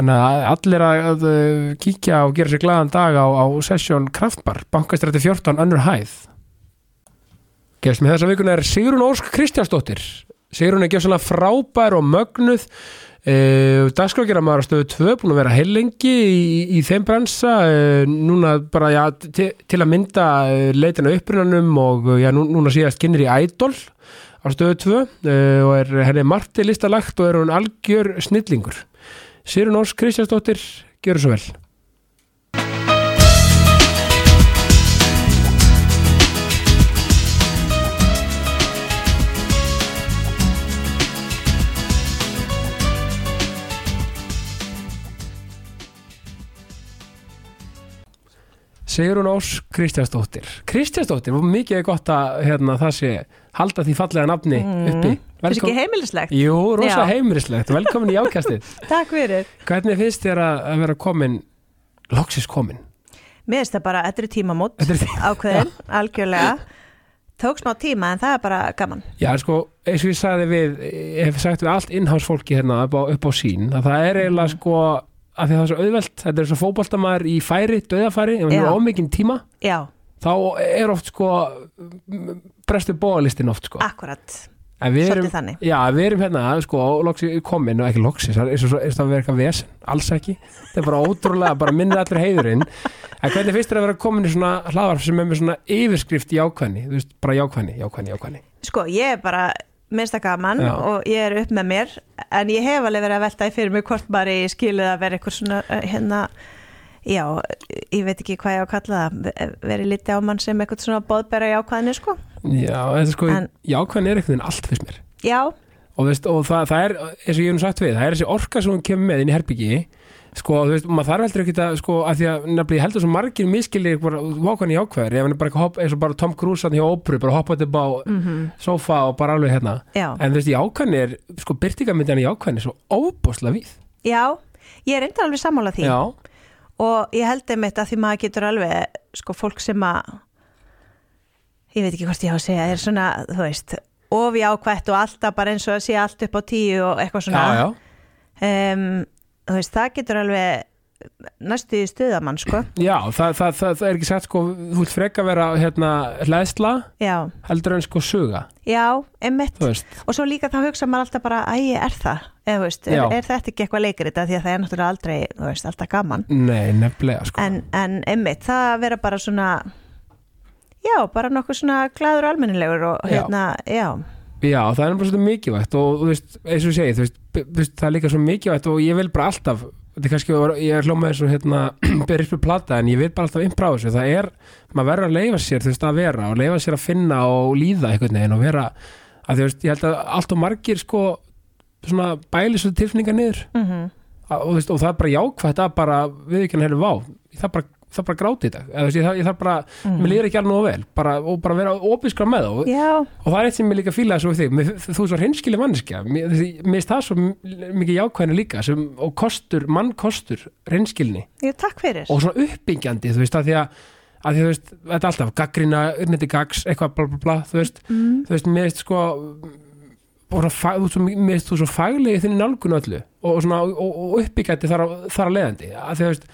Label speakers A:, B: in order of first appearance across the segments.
A: Þannig að allir að kíkja og gera sér glaðan dag á, á sessjón Kraftbar, bankastrætti 14, önnur hæð. Gæst með þessa vikuna er Sigrun Ósk Kristjánsdóttir. Sigrun er gæst frábær og mögnuð. E, Dagskrákjara maður á stöðu 2 búin að vera heilengi í, í þeim bransa. E, núna bara já, til, til að mynda leitina upprunanum og já, nú, núna síðast kynir í Ædol á stöðu 2 e, og er henni margt í listalagt og er hún algjör snillingur. Sýrun Ós Kristjánsdóttir, gjör svo vel. Sigrun Ós Kristjánsdóttir. Kristjánsdóttir, mikið er gott að hérna, það sé halda því fallega nafni uppi
B: Það er ekki heimilislegt?
A: Jú, rosa heimilislegt, velkomin í ákastið.
B: Takk fyrir.
A: Hvernig finnst þér að vera komin loksis komin?
B: Mér finnst það bara, þetta er tímamót
A: Þetta tí-
B: ákveðin, algjörlega. Tók smá tíma en það er bara gaman.
A: Já, sko, eins og ég sagði við ég hef sagt við allt innháls fólki hérna upp á, upp á sín, að það er eiginlega sko að því að það er svo auðvelt, þetta er svo fótboltamæður í færi, döðafæri, ef hann
B: Já.
A: er ómikinn tíma
B: Já,
A: þá er oft sko brestu bóðalistin oft sko.
B: Akkurat.
A: við erum,
B: Svolítið þannig.
A: Já, við erum hérna, sko, loksi komin og ekki loksis, það er og það verður eitthvað vesen, alls ekki, þetta er bara ótrúlega bara minnið allir heiðurinn. En hvernig finnst þér að vera komin í svona hlaðvarp sem er með svona yfirskrift jákvæðni? Þú veist, bara jákvæðni, jákvæðni, jákvæðni.
B: Sko, ég er bara minnst það gaman
A: Já.
B: og ég er upp með mér en ég hef alveg verið að velta í fyrir mig hvort bara ég skilið að vera eitthvað svona eh, hérna Já, ég veit ekki hvað ég á að kalla það. Verið liti á mann sem eitthvað svona boðbera jákvæðinu sko.
A: Já, þetta sko,
B: En-
A: jákvæðni er einhvern veginn allt fyrst mér.
B: Já,
A: og, veist, og það, það er, eins og ég hef nú sagt við það er þessi orka sem hún kemur með inn í herbyggi sko, þú veist, maður þarf heldur ekki að sko, að því að nefnilega ég heldur svo margir miskilir bara vákvæðni jákvæðir, ef hann er bara eitthvað hopp, eins og bara Tom Cruise hann hjá óperu, bara hoppað upp á sofa og bara alveg hérna.
B: Já,
A: en þú veist, jákvæðni er, sko, byrtingamindjan í jákvæðni er svo óbúslega víð.
B: Já Ég er enda alveg sammála því.
A: Já,
B: og ég held einmitt að því maður getur alveg sko fólk sem að ég veit ekki hvort ég á að segja er svona, þú veist, ofi ákvætt og alltaf bara eins og að sé allt upp á tíu og eitthvað svona.
A: Já, já,
B: Um, þú veist, það getur alveg næstu í stuðamann sko.
A: Já það, það, það, það er ekki sagt, sko, þú vilt freka vera hérna hlæðsla
B: já,
A: heldur en sko suga,
B: já,
A: veist.
B: Og svo líka þá hugsa maður alltaf bara, æ, er það. Eða, þú veist, er,
A: Já.
B: er þetta ekki eitthvað leikrit? Af því að það er náttúrulega aldrei, þú veist, alltaf gaman.
A: Nei, nefnilega, sko.
B: En, en einmitt, það að vera bara svona já, bara nokkuð svona gladur og almennilegur og
A: Já.
B: hérna, já,
A: Já, það er bara svolítið mikilvægt og þú veist, eins og ég segi, þú veist, b- þú veist, það er líka svo mikilvægt og ég vil bara alltaf þetta er kannski, ég er hljómað eins og hérna byrjir upp plata en ég vil bara alltaf impra á þessu. Það er, maður verður að leifa sér þú veist, að vera og leifa sér að finna og líða einhvern veginn og vera, að þú veist, ég held að allt og margir sko svona bæli svo tilfinningar niður.
B: Mhm.
A: Að, og, þú veist, og það er bara jákvætt að bara við ekki hann hefur vá, ég þarf bara það bara gráti í dag, ég þarf, ég þarf bara mér líður ekki alveg nógu vel, bara, og bara vera óbískra með það og, og það er eitt sem ég líka fílaði svo við þig. Mér, þú er svo hreinskili manneskja. Mér finnst það svo mikið jákvæðinu líka sem, og kostur, mann kostur hreinskilni og svona uppbyggjandi þú veist að því að, að því, veist, þetta er alltaf gaggrina, urniti gags, eitthvað bla bla bla þú veist,
B: mm,
A: þú veist, mér finnst sko mér finnst þú svo faglegi þinni nálgun öllu. Og, og, og uppbyggjandi þar, að leiðandi. Að því, veist,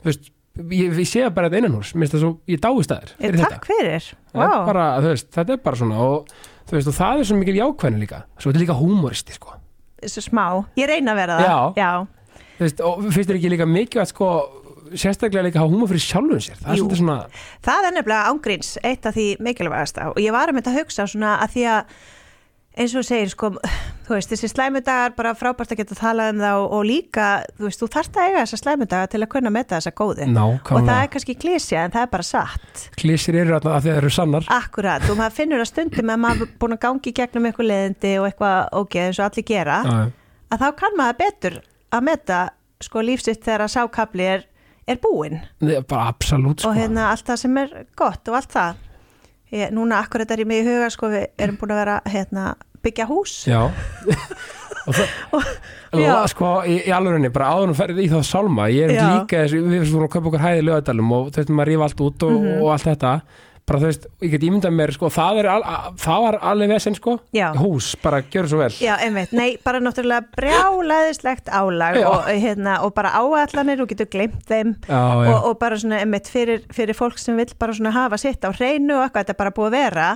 A: þú veist, ég, ég sé bara þetta innan hús, svo, ég dáist að þér fyrir
B: takk fyrir,
A: þetta er
B: Vá.
A: bara, veist, þetta er bara svona og, veist, og það er svo mikil jákvæðin líka. Svo þetta er líka húmoristi, sko.
B: Svo smá, ég reyna að vera það.
A: Já.
B: Já.
A: veist, og finnst þér ekki líka mikilvægt, sko sérstaklega líka að hafa húmor fyrir sjálfum sér? Það er
B: Jú.
A: svolítið svona,
B: Það er nefnilega ángríns eitt af því mikilvægasta. Og ég var að mynda að hugsa svona að því að eins og þú segir sko, þú veist, þessi slæmudagar bara frábært að geta talað um það og, og líka, þú veist, þú þarft að eiga þessa slæmudaga til að kunna meta þessa góðu. Og það
A: nákvæmlega
B: er kannski klísja en það er bara satt.
A: Klísir eru að þeir eru sannar.
B: Akkurat, og maður finnur að stundum að maður er búin að gangi gegnum eitthvað leðindi og eitthvað ógeð eins og allir gera
A: Já,
B: að þá kann maður betur að meta sko lífsitt þegar að sákabli er, er búinn.
A: Það er bara absolutt, sko.
B: Og hérna allt það sem er gott og allt það. Ég, núna akkurat er ég með í huga sko við erum búin að vera hérna byggja hús.
A: Já. Og
B: Já.
A: og, sko, í, í alvörinni, bara áður en ferðið í það sálma ég er
B: Já.
A: líka þessu, við erum að kaupa okkur hæði lögadalum og þú veist, maður rífa allt út og,
B: Mhm.
A: og allt þetta. Bara þú veist, ég get ímyndað mér, sko, það er al, það var alveg vesen, sko.
B: Já.
A: hús, bara gjör svo vel.
B: Já, einmitt, nei, bara náttúrulega brjálæðislegt álag og, hérna, og bara áallanir og getur glemt þeim.
A: Já,
B: og, og bara svona einmitt fyrir, fyrir fólk sem vill bara svona hafa sitt á hreinu og eitthvað, þetta er bara búið að vera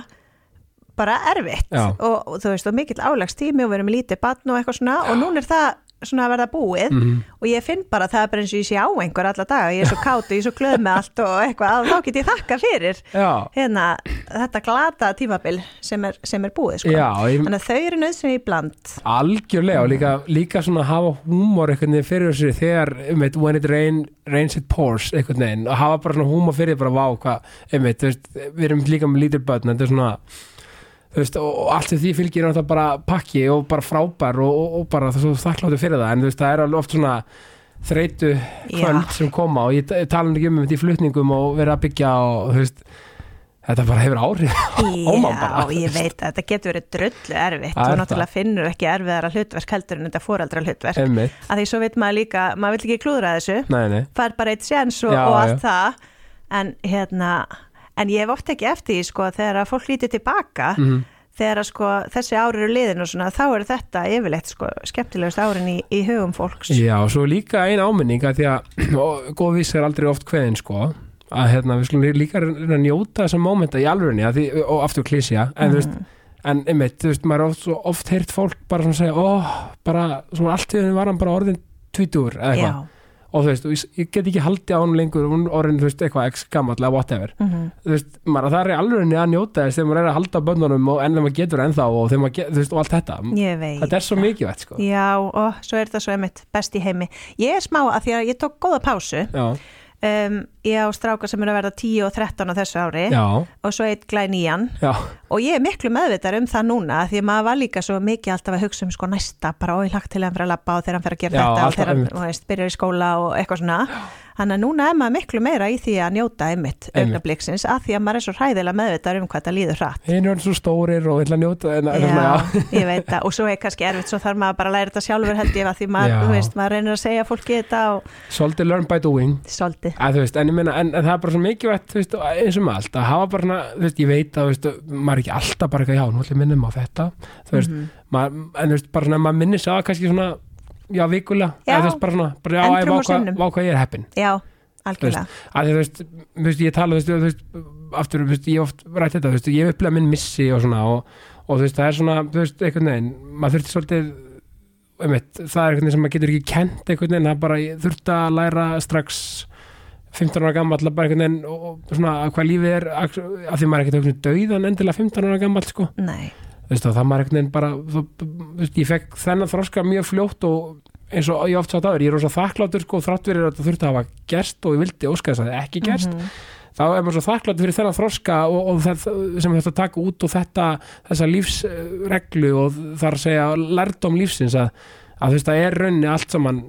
B: bara erfitt
A: Já.
B: og, og þú veist, og mikill álagstími og við erum lítið batn og eitthvað svona og núna er það svona að verða búið
A: Mhm.
B: og ég finn bara að það er bara eins og ég sé á einhver alla daga, ég er svo kátt og ég er svo glöð með allt og eitthvað, að þá get ég þakka fyrir
A: já,
B: hérna, þetta glata tímabil sem er, sem er búið sko.
A: já ég,
B: þannig að þau eru nöðsynni í bland
A: algjörlega og líka, líka svona að hafa húmor einhvern veginn fyrir þessu þegar, veit, when it rain, rains it pours einhvern veginn og hafa bara svona húmor fyrir bara vá, hvað, þú veist við erum líka með lítil börn, þetta er svona veist, og, allt því fylgir náttúrulega bara pakki og bara frábær og, og, og bara er þakkláttu fyrir það, en veist, það er alveg oft svona þreytu kvöld
B: Já.
A: sem koma og ég, tala ekki um þetta í flutningum og vera að byggja og veist þetta bara hefur áhrif á mann bara.
B: Já, ég veit að þetta getur verið drullu erfitt.
A: Er
B: og náttúrulega finnur ekki erfiðara hlutverk heldur en þetta fóreldra hlutverk
A: Einmitt.
B: að því svo veit maður líka, maður vill ekki klúðra þessu.
A: Nei, nei,
B: fær bara eitt séns og,
A: Já,
B: og
A: já.
B: allt það. En hérna en ég hef oft ekki eftir því sko þegar að fólk lítið tilbaka
A: Mhm.
B: þegar að sko þessi ári eru liðin og svona þá eru þetta yfirleitt sko skemmtilegust árin í, í hugum fólks.
A: Já, og svo líka ein áminning að því að og góð viss er aldrei oft kveðin sko að hérna, við skulum líka reyna að njóta þessa mómenta í því, og aftur klísja en þú veist, en einmitt, þú veist, maður er oft, oft heyrt fólk bara svona segja, ó, bara svona allt við var hann bara orðin tvítur eða eitthvað, og þú veist, og ég, get ekki haldið á hann lengur, hún orðin, þú veist, eitthvað x gamall eða whatever,
B: mhm,
A: þú veist, maður það er í alvörinni að njóta þess þegar maður er að halda bönnunum og enn þegar maður getur ennþá og þegar maður, get, þú veist, og allt þetta. Þetta er svo mikið, sko.
B: Já, og svo er þetta svo einmitt best í heimi. Ég er smá að því að ég tók góða pásu. Um, ég á stráka sem er að verða 10 og 13 á þessu ári
A: já,
B: og svo eitt glæn nýjan
A: já,
B: og ég er miklu meðvitar um það núna því að maður var líka svo mikið alltaf að hugsa um sko næsta, bara oi lagt til að hann fyrir að labba og þegar hann fyrir að gera
A: Já,
B: þetta og þegar hann veist, byrjar í skóla og eitthvað svona. Þannig að núna er maður miklu meira í því að njóta einmitt augnabliksins að því að maður er svo hræðilega meðvitar um hvað það líður hratt.
A: Hinn er svo stórir og vill að njóta en,
B: Já,
A: já.
B: ég veit það. Og svo er kannski erfitt svo þarf maður bara að læra þetta sjálfur held ég að því maður, veist, maður reynir að segja fólki þetta og
A: svolítið learn by doing. Að, veist, en, ég meina, en, en það er bara svo þú veist, eins og með allt, að hafa bara veist, ég veit að veist, maður er ekki alltaf bara eitthvað, já, nú ætlum ég minnum á þetta þú veist,
B: Mhm.
A: maður, en þú veist, bara svona maður minnir sig að kannski svona, já, vikulega eða þú veist, bara svona, bara já, ég
B: og
A: vá hvað ég er heppin
B: Já, algjörlega
A: að þú veist, þú veist, ég tala, þú veist, aftur, þú veist, ég oft rætt þetta, þú veist, ég hef upplegað minn missi og svona og, og þú veist, það er svona, þú veist, einhvern veginn maður þurfti svolítið einmitt, það er veginn sem maður getur ekki kent það er bara, ég þurfti að læra strax 15 ára gammal bara einhvern veginn og og svona hvað lífið er af því maður er ekkert einhvern veginn dauðan endilega 15 ára gammal sko
B: Nei,
A: þú veist, og það maður einhvern veginn bara þú, veist, ég fekk þennan þroska mjög fljótt og eins og ég oft sagt aður, ég er rosa þakkláttur sko þrátt verið að þetta þurfti að hafa gerst og ég vildi óska þess að það ekki gerst
B: Mhm.
A: þá er maður svo þakkláttur fyrir þennan þroska og, og það sem þetta taka út og þetta þessa lífsreglu og þar segja lærdóm lífsins að, að þú veist, það er raunni allt saman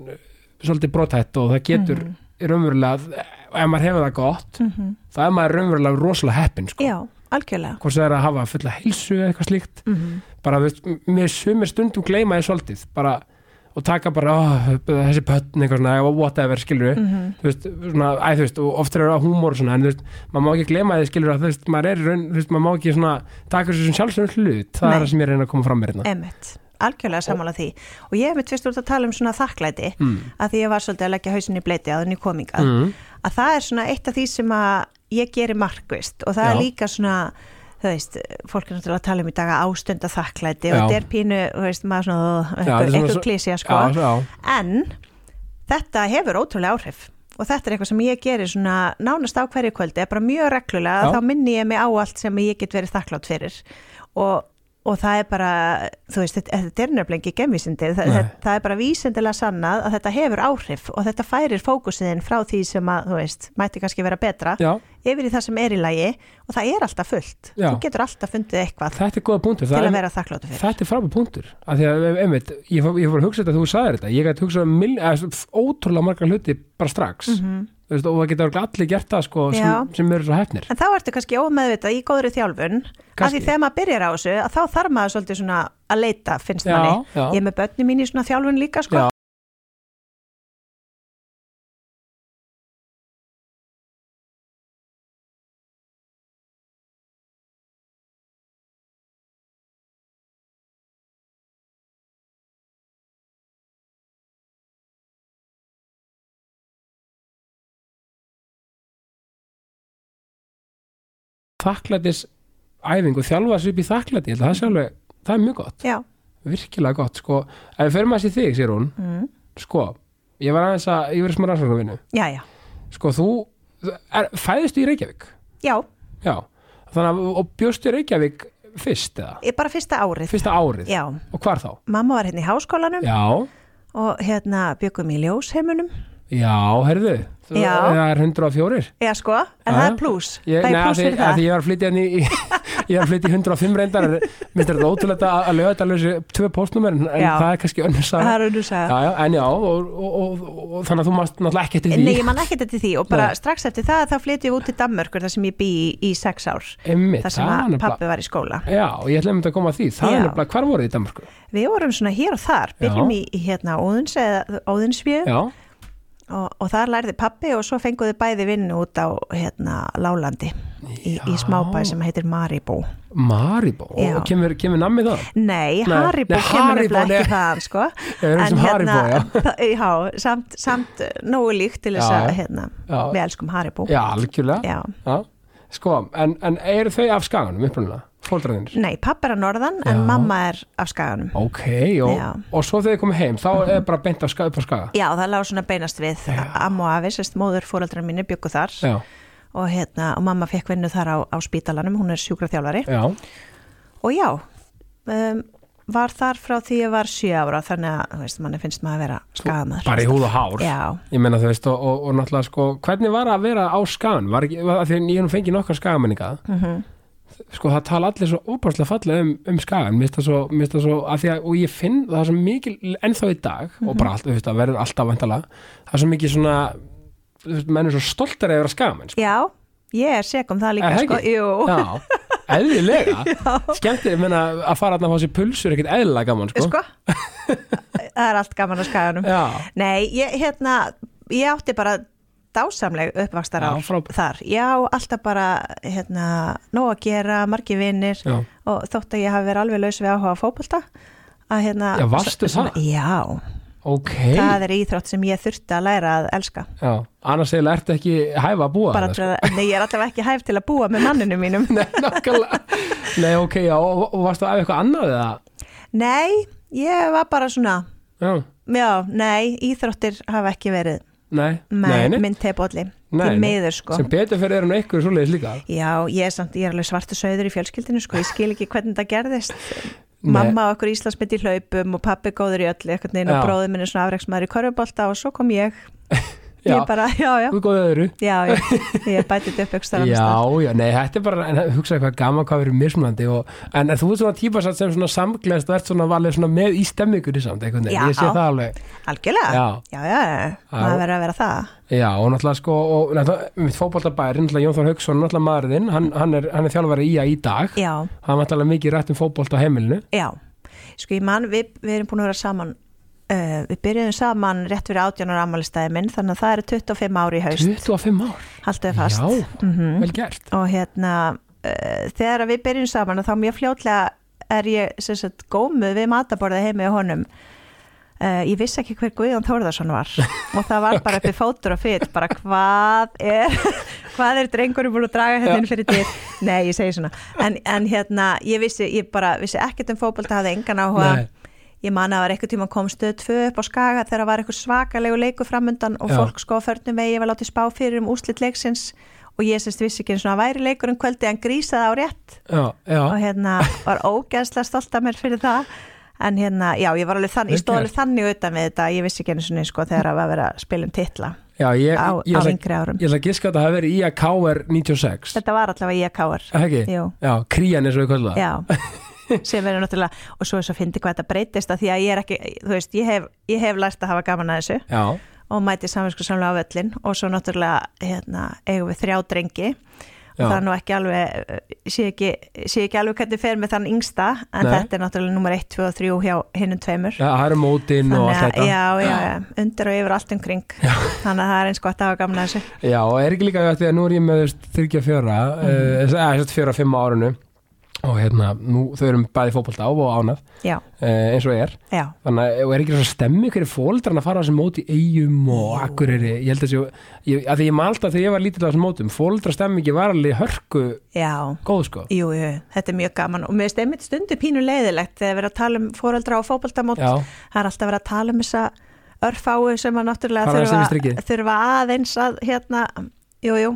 A: svolítið brotætt og það getur
B: Mhm.
A: Raunverulega, ef maður hefur það gott
B: Mhm.
A: það er maður raunverulega rosalega heppin sko.
B: Já, algjörlega
A: hvort það er að hafa fulla heilsu eða eitthvað slíkt
B: Mhm.
A: bara, þú veist, mér sumir stundum gleyma ég svolítið, bara og taka bara, ó, þessi pötn eitthvað svona, whatever, skilur
B: Mhm.
A: þú veist, svona, æ, þú veist, og oft er það húmor svona, en þú veist, maður má ekki gleyma því skilur að þú veist, maður er raun, þú veist, maður má ekki svona taka þessu sem sjálfsögum hlut það
B: Nei.
A: er það sem ég reyna að koma fram með hérna
B: algjörlega sammála því og ég hef mitt fyrst út að tala um svona þakklæti
A: mm.
B: að því ég var svolítið að leggja hausin í bleiti að henni kominga
A: Mm.
B: að það er svona eitt af því sem að ég geri markvist og það
A: Já.
B: er líka svona þú veist, fólk er náttúrulega að tala um í dag að ástunda þakklæti og
A: Já.
B: þetta er pínu, veist, maður svona eitthvað,
A: svo-
B: klísja sko
A: já, já,
B: en þetta hefur ótrúlega áhrif og þetta er eitthvað sem ég gerir svona nánast á hverju kvöldi, bara mjög reglulega þá minni ég mig á allt sem ég get verið þakklátt fyrir og, og það er bara, þú veist, þetta, er nefnilega ekki gemvísindi, það, það, er bara vísindilega sannað að þetta hefur áhrif og þetta færir fókusiðin frá því sem að, þú veist, mætti kannski vera betra
A: já,
B: yfir í það sem er í lagi og það er alltaf fullt,
A: Já.
B: þú getur alltaf fundið eitthvað til
A: Það
B: að
A: er-
B: vera þakkláttu fyrir.
A: Þetta er frábæð punktur. Af því að, einmitt, ég fór, að hugsa þetta að þú sagðir þetta. Ég gæti hugsað um ótrúlega margar hluti bara strax. Þú veist, og það getur allir gert það sko, sem, sem eru svo hefnir
B: En þá ertu kannski ómeðvitað í góðri þjálfun af því
A: Kannski.
B: þegar maður byrjar á þessu að þá þarf maður svolítið svona að leita finnst
A: Já,
B: manni.
A: já.
B: Ég er með börni mín í svona þjálfun líka sko.
A: Þakklætis æfingu, þjálfa sér upp í þakklæti það, sé alveg, það er mjög gott.
B: Já.
A: virkilega gott, sko. Ef við förum að sér þig, sér hún
B: Mm.
A: sko, ég var aðeins að, ég var smá rannsóknarvinnu. Sko, þú er, fæðistu í Reykjavík?
B: Já,
A: já, þannig að, og bjóstu í Reykjavík fyrst eða,
B: ég bara fyrsta árið.
A: fyrsta árið?
B: Já,
A: og hvar þá?
B: mamma var hérna í háskólanum
A: Já,
B: og hérna byggum í ljósheimunum.
A: Já, herðu þú-
B: Já.
A: það er 104
B: Já, sko, en það er pluss.
A: Ég,
B: Það er
A: nei,
B: pluss fyrir
A: að
B: það.
A: því ég var að flytja í, ég var að flytja í 105 reyndar. Minnst er þetta ótrúlega að, lögða þetta alveg tvö postnúmer en, það er kannski önnur
B: Það
A: saga
B: er unnur
A: já,
B: sagða.
A: já, en já, og, og, og, og, og þannig að þú mást náttúrulega ekki eftir því.
B: Nei, ég man ekkert eftir því. Og bara
A: Nei.
B: strax eftir það þá flytjum við út til Danmörkur þar sem ég bý í, í sex ár.
A: Einmitt,
B: Þar sem
A: er
B: pappi var í skóla.
A: Já, og ég ætla einmitt að koma að því. Það er nefnilega, hvar voruð
B: og hérna og, þar lærði pappi og svo fenguðu bæði vinnu út á hérna Lálandi í, í
A: Já.
B: smábæ sem heitir Maribó.
A: Maribó?
B: Já.
A: og kemur, kemur nammið það?
B: Nei,
A: Nei,
B: Haribó
A: nei,
B: kemur nefnilega ekki þaðan sko.
A: Eins og Haribó, já.
B: það- já, samt, samt nógu líkt til þess að hérna, við elskum Haribó
A: Já, algjörlega. Sko, en, en eru þau af skaganum upprunalega? Fóldræðinir?
B: Nei, pappi er að norðan
A: Já.
B: en mamma er af skaganum.
A: Ok, og,
B: Já.
A: og svo þegar þið komið heim þá er bara beint af skaga upp á skaga?
B: Já, það lág svona beinast við. Amma og afi, sérst móður fóreldrar mínu byggu þar.
A: Já,
B: og, hérna, og mamma fekk vinnu þar á, á spítalanum, hún er sjúkraþjálfari.
A: Já,
B: og já um, var þar frá því ég var sjö ára þannig að, þú veist, manni finnst maður að vera skagamæður
A: bara í húð og hár.
B: Já,
A: Ég meina þú veist og, og, og náttúrulega sko hvernig var að vera á skagan? Var ekki, var, því að ég hef nú fengið nokkar skagamenninga.
B: Mhm
A: sko það tala allir svo óbærslega fallega um, um skagan, það svo, það svo að því að, og ég finn það er svo mikil ennþá í dag og bara allt, þú veist, það verður alltaf vantala, það er svo mikil svona þú veist, menn er svo stoltar að vera skagamenn sko.
B: Já, ég er seg um það líka
A: Er
B: sko? Jú,
A: Já, eðlilega. Ég meina að fara að fá sér pulsur ekkert eðlilega gaman, sko,
B: sko Það er allt gaman á skaganum.
A: Já,
B: Nei, ég, hérna, ég átti bara dásamleg uppvakstar á þar. Já, alltaf bara, hérna, nóg að gera, margi vinnir og þótt að ég hafi verið alveg laus við áhuga að hérna
A: Já, varstu það?
B: Já,
A: ok.
B: Það er íþrótt sem ég þurfti að læra að elska.
A: Já, annars eiginlega ertu ekki hæfa að búa
B: til að, nei, ég er allavega ekki hæf til að búa með manninu mínum.
A: Nei, Nei, ok, já, og, og varstu að eitthvað annað eða?
B: Nei, ég var bara svona
A: Já,
B: Já, nei, íþróttir hafa ekki verið
A: nei,
B: með
A: nei, nei,
B: minn tepolli
A: Nei,
B: til
A: nei.
B: miður sko.
A: Sem betur fyrir er hann eitthvað svoleiðis líka.
B: Já, ég er samt, ég er alveg svartu söður í fjölskyldinu sko, ég skil ekki hvernig það gerðist.
A: Nei.
B: Mamma okkur Íslandsmynd í hlaupum og pappi góður í öllu og bróðið minn er svona afreiksmaður í korfubólta og svo kom ég
A: Já.
B: Ég bara, já, já,
A: Þú góðið öðru.
B: Já, ég bæti þetta upp ekstra
A: Já, já, nei, þetta er bara, en hugsaði hvað gaman hvað verið mismunandi og, en, þú er svona típa satt sem svona samgleðst og ert svona valið svona með í stemmingunni samt einhvern veginn, ég sé það alveg.
B: Algjörlega,
A: Já.
B: já, já, maður verður að vera það.
A: Já, og náttúrulega sko, og náttúrulega mitt fótboltabæri, náttúrulega Jón Þór Hauksson náttúrulega maðurinn, hann, hann, er, er þjálfari í að í dag.
B: Já,
A: hann var náttúrulega mikið rætt um fótbolt á heimilinu.
B: Já, sko ég man, við, við erum búin að vera saman uh, við byrjuðum saman rétt fyrir 18 ára ammælistæði minn, þannig að það eru 25 ári í haust.
A: 25 ár,
B: Haltu þið fast.
A: Já,
B: Mhm.
A: vel gert.
B: Og hérna uh, þegar að við byrjum saman þá mjög fljótlega er ég sagt gómuð við mataborðið heimi á honum. Uh, ég vissi ekki hver Guðjón Þórðarsson var. Og það var bara uppi fótur og fyrt bara hvað er hvað er drengurum búin að draga hérna inn fyrir dyr? Nei, ég segi svona. En, en hérna, ég vissi, ég bara vissi ekkert um fótbolta, hafði engan áhuga. Ég man að það var eitthvað tíma kom stöð tvö upp á skaga þegar það var eitthvað svakalegu leiku framundan og
A: Já.
B: fólk sko á förnum vegi var látið spá fyrir um úslit leiksins og ég semst vissi ekki eins og að væri leikur um kvöldi en grísaði á rétt.
A: Já, já,
B: og hérna var ógeðslega stolt af mér fyrir það. En hérna, já, ég var alveg þannig, ég stóð alveg þannig utan við þetta, ég vissi ekki einu sinni sko þegar það var að vera að spila um titla
A: já ég,
B: á,
A: ég,
B: á yngri árum.
A: ég ætla að giska að það hafi verið í að KR 96
B: Þetta var allavega í að
A: Er það Já, krían eins og við kvölda
B: já sem verður náttúrulega, og svo er svo fyndi hvað þetta breytist að því að ég er ekki, þú veist, ég hef, ég hef lært að hafa gaman að þessu
A: Já,
B: og mæti samvinsku samlega á völlin og svo náttúrulega, hérna, eigum við þrjá drengi og
A: Já.
B: það er nú ekki alveg eh, sé ekki, sé ekki alveg hvernig fer með þann yngsta en
A: Nei.
B: þetta er náttúrulega nummer 1, 2 og 3 hjá hinnum tveimur
A: já það eru mótin og allt
B: að,
A: þetta
B: já, já, já, undir og yfir allt umkring þannig að það er eins gott að hafa gamla þessu
A: Já, og er ekki líka því að nú er ég með
B: Mhm.
A: mm. eða þess að fjöra, fimm árunu og hérna, nú þau erum bæði fótbolta á og ánað. Eh, eins og er.
B: Já,
A: þannig að er ekki svona stemmi hverju fóldran að fara á þessum móti eigum og akkuriri ég held að þessi, ég, að því ég man alltaf þegar ég var lítill á þessum mótum, fóldra stemmingi var alveg hörku
B: já.
A: góð sko.
B: Jú, jú, þetta er mjög gaman. Og mér einmitt stundu pínu leiðilegt þegar við erum að tala um fóreldra og fótboltamót.
A: Já,
B: það er alltaf verið að tala um þessa örfáu sem að náttúrulega þurfa, þurfa aðeins að hérna, jú, jú,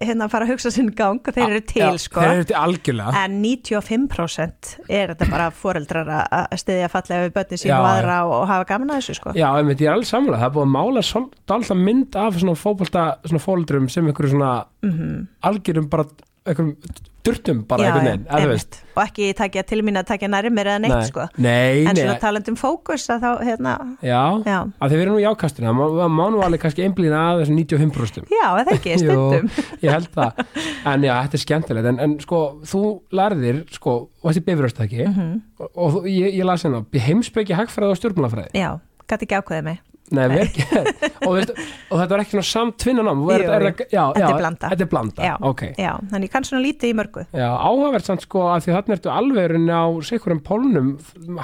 B: hérna fara að hugsa sinn gang og þeir eru til
A: já,
B: sko.
A: Þeir eru til algjörlega.
B: En 95% er þetta bara fóreldrar að styðja fallega við börni sín og aðra og, og hafa gaman að þessu sko.
A: Já, einmitt, ég er alveg samlega, það er búið að mála alltaf mynd af svona fóldrum sem einhverju svona
B: mm
A: algjörum bara einhverjum durtum bara einhvern veginn, þú veist.
B: og ekki takja til mín að takja næri mér eða neitt
A: Nei,
B: sko.
A: Nei,
B: en svona talandum fókus að þá hérna,
A: já,
B: já,
A: að þið verðum nú í ákastinu það má, það má nú alveg kannski einblýna að þessum 95%
B: já, eða ekki, stundum.
A: Jú, ég held það, en já, þetta er skemmtilegt. En, en sko, þú lærðir sko, og þetta er bifröst ekki
B: Mhm.
A: og, og ég, ég las hérna, heimspeki hagfræði og stjórnmálafræði.
B: Já, gæti ekki ákveðið mig
A: Nei, vel gert. og, veist, og þetta var ekki svona samt tvinnanám
B: Jú, Þetta er blanda.
A: Þetta er blanda,
B: Já.
A: ok
B: já, þannig ég kann svona lítið í mörgu
A: Já, áhugavert samt sko að því þarna ertu alveg á sikurum pólnum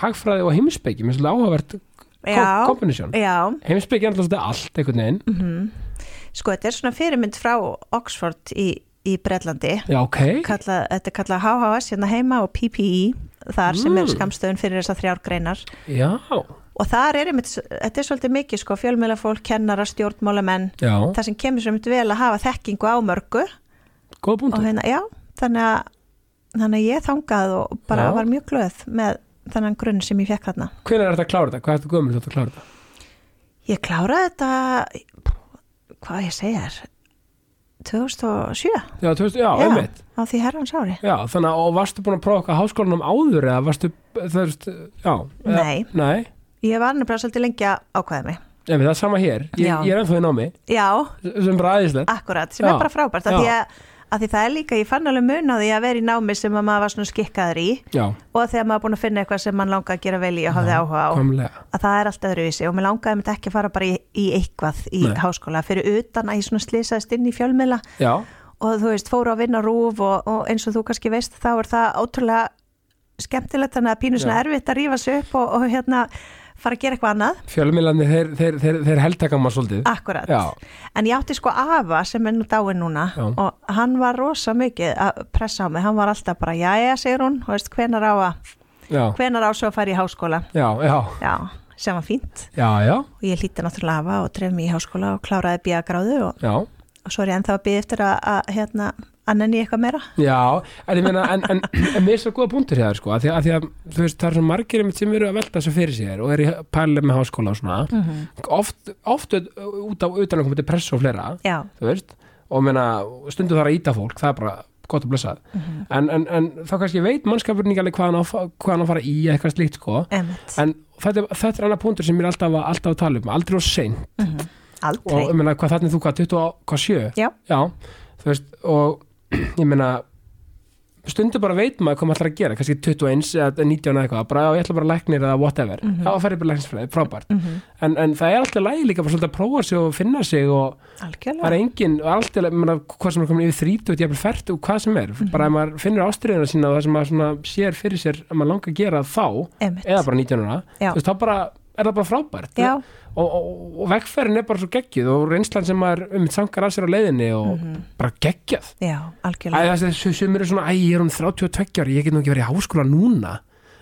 A: hagfræði og heimspeki, mér finnst þetta kombination.
B: já,
A: Heimspeki er alltaf allt einhvern veginn.
B: sko þetta er svona fyrirmynd frá Oxford í, í Breitlandi
A: Já, ok.
B: kalla, þetta er kallað HHS hérna heima og PPE þar sem er
A: Mm.
B: skamstöðun fyrir þessar þrjár greinar
A: Já,
B: og þar er einmitt, þetta er svolítið mikið sko, fjölmiðlafólk, kennara, stjórnmálamenn
A: já,
B: það sem kemur myndi vel að hafa þekkingu á mörgu hérna, já, þannig að þannig að ég þangað og bara
A: Já.
B: var mjög glöð með þennan grunn sem ég fekk þarna
A: Hvernig er þetta að klára þetta? Hvað ertu gömul þetta að klára þetta?
B: ég kláraði þetta hvað ég segja þér 2007
A: Já, þú veist, já, einmitt.
B: á því herrans ári
A: Já, þannig að, varstu búin að prófa okkar háskólanum áður eða varstu, veist, já. eða-
B: Nei. Ég var nefnilega svolítið lengi að ákveða mig
A: einmitt, það er sama hér. Ég,
B: Já.
A: ég er ennþá í námi,
B: já,
A: sem bara aðeinslegt.
B: akkurat, sem
A: Já.
B: er bara frábært
A: Já.
B: því að, að því það er líka, ég fann alveg mun á því að vera í námi sem að maður var svona skikkaður í
A: Já,
B: og þegar maður búin að finna eitthvað sem mann langar að gera vel í og hafði áhuga á
A: komlega.
B: að það er allt öðruvísi og mér langaði mitt ekki að fara bara í, í eitthvað í
A: Nei.
B: háskóla fyrir utan að ég svona slýsaðist inn í fjölmiðla
A: Já,
B: og þú veist, fóru að vinna rúf og, og eins og þú kannski veist þá er það ótrúlega skemmtilegt þannig að pínu svona
A: Já.
B: erfitt að rífa sig upp og, og hérna fara að gera eitthvað annað.
A: Fjölmiðlandi, þeir, þeir, þeir, þeir heldtaka maður svolítið.
B: akkurat,
A: Já,
B: en ég átti sko afa sem er nú dáin núna
A: Já.
B: og hann var rosa mikið að pressa á mig. Hann var alltaf bara, jæja, segir hún veist, hvenar á að,
A: já,
B: hvenar á svo að fara í háskóla?
A: Já, já,
B: já, sem var fínt.
A: Já, já,
B: og ég hlíti náttúrulega afa og dref mig í háskóla og kláraði bíða gráðu og,
A: já.
B: og svo er ég ennþá að bíða eftir að, að hérna, að nenni eitthvað meira?
A: Já, en ég meina, en, en, en mér er svo góða punktur hér, sko, að því að, að því að þú veist, það er svo margir sem eru að velta þessu fyrir sér og eru í pæli með háskóla og svona,
B: mm
A: oft, oft út á utanakomandi til press og fleira,
B: já,
A: þú veist, og meina, stundu þarf að íta fólk, það er bara gott að blessað,
B: Mhm.
A: en, en, en þá kannski veit mannskapurinn ekki alveg hvað hann á, hvað hann á að fara í eitthvað slíkt, sko,
B: emitt
A: en þetta, þetta er annar punktur sem ég er alltaf, að- alltaf að tala um, aldrei og sein,
B: Mhm. aldrei.
A: Og ég meina, hvað þannig þú, hvað, 20, og- hvað, 7?
B: Já.
A: Já, þú veist, og ég meina stundu bara veit maður hvað maður ætlar að gera kannski 21 eða 19 eða eitthvað bara ég ætla bara að læknir eða whatever mm
B: Mhm.
A: þá að ferði bara læknisfræði, frábært
B: Mhm.
A: en, en það er alltaf lægi líka bara svolítið að prófa sig og finna sig og það
B: algjörlega
A: er engin alltaf, menna, hvað sem er komin yfir 30 jafnvel fært og hvað sem er
B: Mhm.
A: bara ef maður finnur ástriðina sína og það sem maður sér fyrir sér að maður langar að gera þá
B: emitt
A: eða bara 19 ára
B: Já.
A: þú veist, þá bara er það bara frábært. Og, og, og vegferðin er bara svo geggjuð og reynslan sem maður um sangar að sér á leiðinni og bara geggjað.
B: Já, algjörlega.
A: Þessi sem eru svona, æ, ég er um 32 ári ég get nú ekki verið í háskóla núna.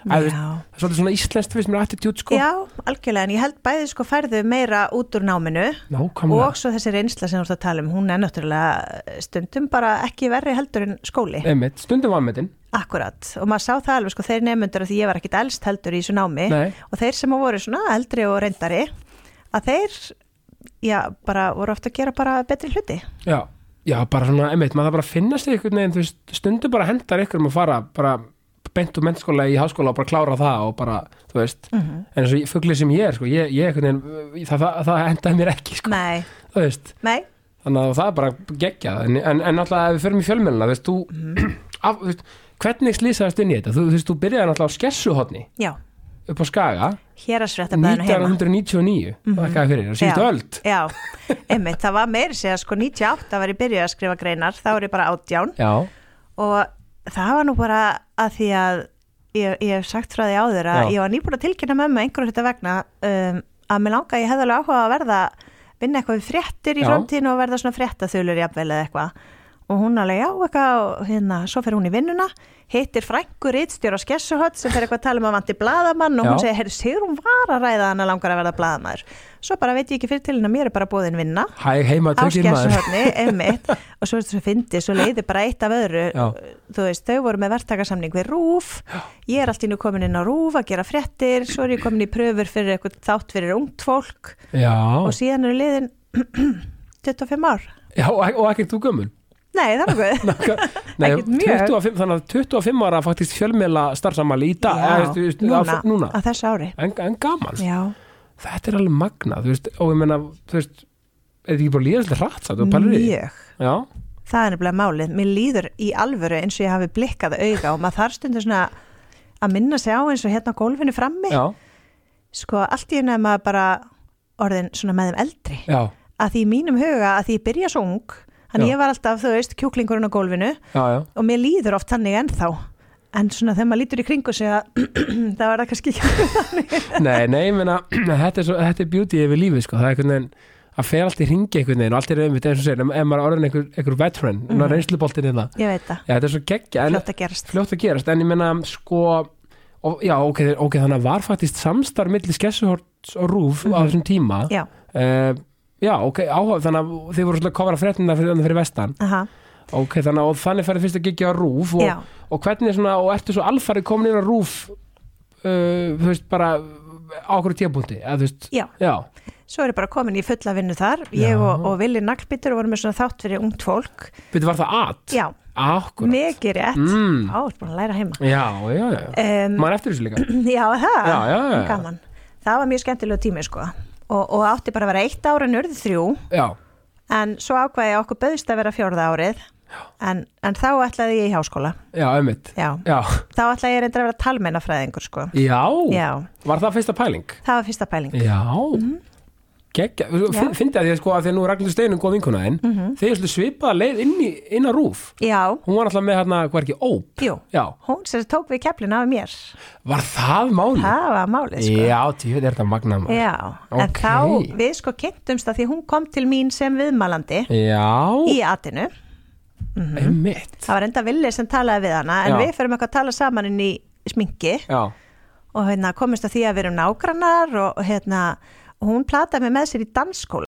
A: Það er svolítið svona íslenskt fyrst mér attitút sko.
B: Já, algjörlega, en ég held bæði sko færðu meira út úr náminu
A: Nákvæmlega.
B: og svo þessi reynsla sem þú ert að tala um, hún er náttúrulega stundum bara ekki verri heldur en skóli.
A: Einmitt, stundum vanmetin
B: Akkurat, og maður sá það alveg sko, þeir nefnundur að því ég var ekkit elst heldur í þessu námi
A: Nei.
B: og þeir sem voru svona eldri og reyndari, að þeir, já, bara voru ofta að gera bara betri hluti.
A: Já, já, bara svona, einmitt, maður það bara að finna sig einhvern veginn, þú veist, stundum bara hendar ykkur um að fara bara beint úr mennskóla í háskóla og bara klára það og bara, þú veist,
B: Mhm.
A: en eins og fugglið sem ég er, sko, ég, ég einhvern veginn, það, það, það hendaði mér ekki, sko,
B: Nei,
A: þú veist,
B: nei,
A: þannig að það bara geggjað, en, en, en náttúrulega ef við förum í fjölmjöluna, þú veist, þú,
B: Mhm.
A: af, þú veist, hvernig slýsaðast inn í þetta, þú, þú veist, þú byrjaði náttúrulega á skessuhotni
B: já,
A: upp á Skaga,
B: hér að svettablaðinu heima.
A: 1999, það fyrir, það
B: Já. Já, einmitt, það var meiri segja sko 98 var ég byrjuð að skrifa greinar, þá er ég bara átján.
A: Já,
B: og það var nú bara að því að ég, ég hef sagt frá því áður að ég var nýbúin að tilkynna mömmu einhverju þetta vegna um, að mér langa ég hefði alveg áhuga að verða vinna eitthvað við fréttir í framtíðinu og verða svona fréttaþulur jafnvel eða eitthvað og hún alveg já eitthvað og hérna svo fer hún í vinnuna hittir frængur ítstjóra skessuhott sem fer eitthvað að tala um að vanti bladamann og hún segir, heyrðu, Sigrún var að ræða hann að langar að verða bladamaður svo bara veit ég ekki fyrir til hennar, mér er bara búðin vinna
A: hæg heima tökir maður,
B: og svo svo fyndið, svo leiði bara eitt af öðru.
A: Já.
B: þú veist, þau voru með verktakasamning við RÚF, ég er allt í nú komin inn á RÚF að gera fréttir, svo er ég komin í pröfur fyrir eitthvað þátt fyrir ungt fólk.
A: Já,
B: og síðan eru liðin 25 ár.
A: Já, og, og ekkert þú gömul,
B: Nei, það er.
A: 25, þannig að 25 ára faktist fjölmiðla starfsamali í dag.
B: Já,
A: eða, þú veist,
B: núna,
A: að- núna.
B: að þessu ári.
A: En, en gaman,
B: Já,
A: þetta er alveg magna veist, og ég meina, þú veist er þetta ekki bara líðast hratt, það,
B: mjög.
A: Já,
B: Það er nefnilega málið, mér líður í alvöru eins og ég hafi blikkað auga og maður þarf stundur svona að minna sig á eins og hérna á gólfinu frammi.
A: Já,
B: sko allt í henni að maður bara orðin svona með þeim eldri.
A: Já,
B: að því í mínum huga að því ég byrja svo ung þannig ég var alltaf, þú veist, kjúklingurinn á gólfinu
A: já, já.
B: og mér líður oft þannig ennþá. En svona þegar maður lítur í kringu að það var það kannski ekki
A: Nei, nei, ég meina, þetta er, svo, þetta er beauty yfir lífið, sko, það er einhvern veginn að fer allt í ringi einhvern veginn og allt er einmitt eins og segir, ef maður er orðin einhver, einhver veteran, mm.
B: Mhm.
A: reynsluboltin í það
B: ég veit það,
A: Já, þetta er svo geggja, en
B: fljótt að gerast.
A: fljótt að gerast, en ég meina, sko og, já, ok, ok, þannig að var faktist samstarf milli skessuhorts og rúf á þessum tíma.
B: Já,
A: uh, já, ok, áhuga, þannig að þið voru svolítið að kofara fréttina fyrir, fyrir vestan.
B: Aha,
A: ok, þannig að þannig færði fyrst að gigja á rúf og, og hvernig svona, og ertu svo alfarið komin inn á rúf uh, þú veist, bara á okkur tíapunkti, eða þú veist
B: Já.
A: já,
B: svo er ég bara komin í fulla vinnu þar. Ég
A: Já.
B: og, og Vili Naglbyttur vorum með svona þátt fyrir ungt fólk.
A: Byrju var það at?
B: Já,
A: akkur,
B: mikið rétt.
A: Mm.
B: á, er búin að læra heima.
A: Já, já, já.
B: Um,
A: maður eftir þessu líka.
B: Já, það, gaman. Það var mjög skemmtilegu tími sko og, og átti bara að vera eitt ára en urði þrjú.
A: Já,
B: en svo ákvaði ég okkur bauðist að vera fjórða árið. En, en þá ætlaði ég í háskóla.
A: Já,
B: já, þá ætlaði ég reyndar að vera talmennafræðingur sko.
A: Já,
B: Já,
A: var það fyrsta pæling?
B: Það var fyrsta pæling.
A: Já. Geggja,
B: Já.
A: Fin- fyndi að því að sko að því að nú Ragnhildur Steinum góð vinkuna þinn mm -hmm. þeir svipaða leið inn, í, inn á rúf
B: Já,
A: hún var alltaf með hérna, hvað er ekki, óp
B: jú,
A: já,
B: hún sem tók við keflina af mér.
A: Var það máli?
B: Það var málið sko.
A: Já, tíu, er þetta magnað
B: Já, en
A: Ok.
B: þá við sko kynntumst að því hún kom til mín sem viðmælandi
A: já,
B: í atinu.
A: Einmitt.
B: Það var enda villi sem talaði við hana en
A: Já.
B: við fyrir eitthvað að tala saman inn í sminki.
A: Já,
B: og hérna, komist að því að við erum nágrannar og, hérna, hún plataði mig með sér í dansskóla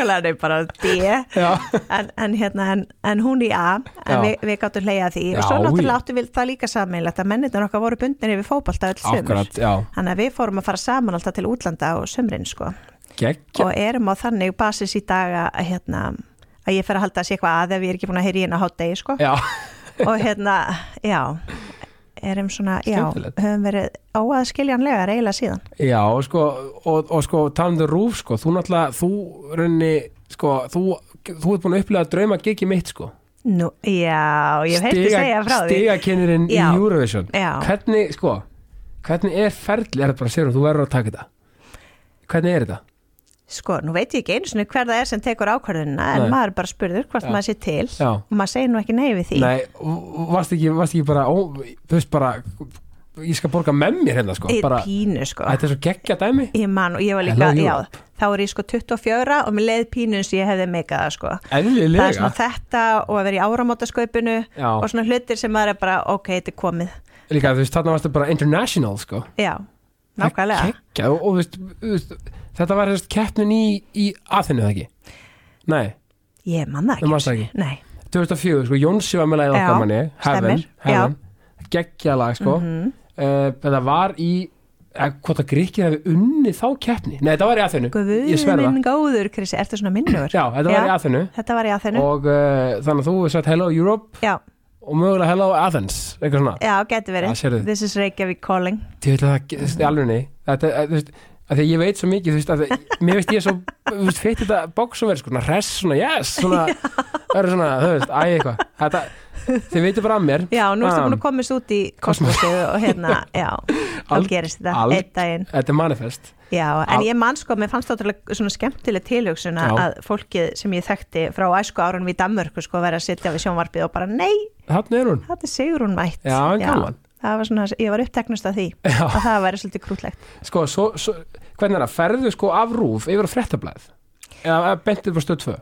B: Nákvæmlega bara D. En, en, hérna, en, en hún í A en við, við gáttum hleyja því.
A: Já,
B: og svo náttúrulega áttum við það líka sammeinlegt að mennirnir okkar voru bundinir við fótbolta öll sömur þannig að við fórum að fara saman alltaf til útlanda og sömrin sko. Og erum á þannig basis í dag að, hérna, að ég fer að halda að sé eitthvað að ef ég er ekki búin að heyra í hérna hátdegi sko. Og hérna, já erum svona, já,
A: Skemmtilegt.
B: höfum verið óaðskiljanlega reyla síðan
A: já, sko og, og sko, talandi um rúf, sko, þú náttúrulega þú raunni, sko, þú þú ert búin að upplega drauma gigi mitt, sko
B: Nú, já, ég hef heyrti segja frá því
A: stigakennirinn í
B: Já.
A: Eurovision
B: Já.
A: hvernig, sko hvernig er ferli, er þetta bara sérum, þú verður að taka þetta hvernig er þetta?
B: Sko, nú veit ég ekki einu sinni hver það er sem tekur ákvörðunina en
A: Nei.
B: maður bara spurður hvort
A: Já.
B: maður sé til.
A: Já.
B: og maður segir nú ekki nei við því.
A: Nei, og- varst ekki, varst ekki bara ó, þú veist bara, ég skal borga með mér hérna sko, bara,
B: pínu sko.
A: Þetta er svo geggja dæmi.
B: Ég man og ég var líka,
A: Hello,
B: já, þá er ég sko 24 og mér leið pínu eins og ég hefði meikað sko. Það er svona þetta og að vera í áramótaskaupinu
A: Já.
B: og svona hlutir sem maður er bara ok, þetta er komið.
A: Líka, þú veist, þarna varstu bara international sko.
B: Já, nákvæmlega.
A: Og, og þú veist, þú veist, þetta var þess keppnin í, í aðinu það ekki? Nei,
B: ég man það
A: Þú
B: ekki,
A: manst það ekki?
B: Nei.
A: 2004, sko, Jónsi var með lagið
B: Já,
A: okkar manni Heaven,
B: já.
A: Heaven. Geggja lag, sko.
B: Mhm.
A: uh, þetta var í eh, hvort að Gríkir hefði unnið þá keppni? Nei, þetta var í aðinu, ég
B: Guð
A: sverða.
B: minn góður, Krissi, ertu svona minnugur?
A: Já, þetta var í aðinu
B: Þetta var í aðeinu
A: og uh, þannig að þú hefur sagt Hello Europe
B: Já,
A: og mögulega Hello Athens eitthvað svona,
B: já, getur verið.
A: Já.
B: This is Reykjavík calling.
A: Þú þetta, þú að því að ég veit svo mikið, þú veist, að því- mér veist ég svo, þú veist, feitt þetta box og verið, sko, svona hress, svona yes, svona, verður svona, þú veist, æ, eitthvað, þetta, þið veitir bara að mér,
B: Já, nú ertu
A: Ah.
B: búin að komast út í kosmosu og hérna, já, þá gerist þetta einn daginn.
A: Þetta er manifest,
B: Já, en
A: Al-
B: ég man sko, mér fannst það svona skemmtileg tilhugsun
A: Já.
B: að fólkið sem ég þekkti frá æsku árunum í Danmörku sko verið að sitja við sjónvarpið og bara nei,
A: er
B: þetta er Sigrún mætt.
A: Já, en gaman.
B: Það var svona, ég var uppteknust af því
A: Já.
B: að það væri svolítið krútlegt.
A: Sko, svo, svo, hvernig er það, ferðu sko af rúf yfir á fréttablaðið, eða bentið bara stöð 2,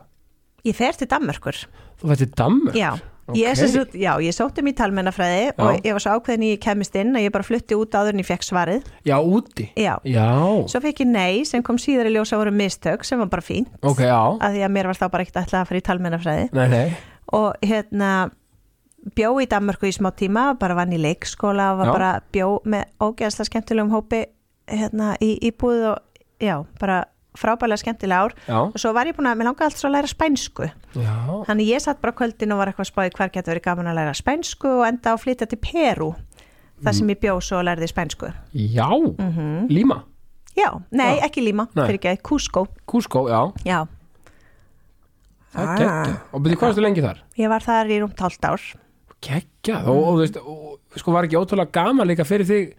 B: Ég fer til Danmörkur,
A: þú veit, Dammur,
B: já. Ég,
A: Ok.
B: okay. já, ég sótti mér í talmennafræði og ég var svo ákveðin í ég kemist inn að ég bara flutti út áður en ég fekk svarið.
A: Já, úti,
B: Já,
A: já,
B: svo fekk ég nei sem kom síðar í ljósa voru mistök sem var bara fínt.
A: Ok, já,
B: að því að mér var þá bara ekkert ætlað að fara í talmennafræði
A: nei, nei,
B: og hérna bjó í Danmörku í smá tíma bara vann í leikskóla og var
A: Já.
B: bara bjó með ógeðslega skemmtilegum hópi hérna í íbúð og já, bara frábælega skemmtilega ár.
A: Já,
B: og svo var ég búin að, mér langaði alltaf að læra spænsku.
A: Já,
B: þannig ég satt bara kvöldin og var eitthvað spáði hver getur verið gaman að læra spænsku og enda á að flytja til Peru þar sem ég bjó svo og lærði spænsku.
A: Já, Líma,
B: já, nei,
A: Já.
B: ekki Líma,
A: Nei.
B: fyrir ekki, Cusco.
A: Cusco, já,
B: já,
A: það er
B: Ah.
A: geggja, og byrju, hvað erstu lengi þar?
B: ég var þar í rúmt hálft ár.
A: Gekkja, og, þú veist sko var ekki ótrúlega gaman líka fyrir þig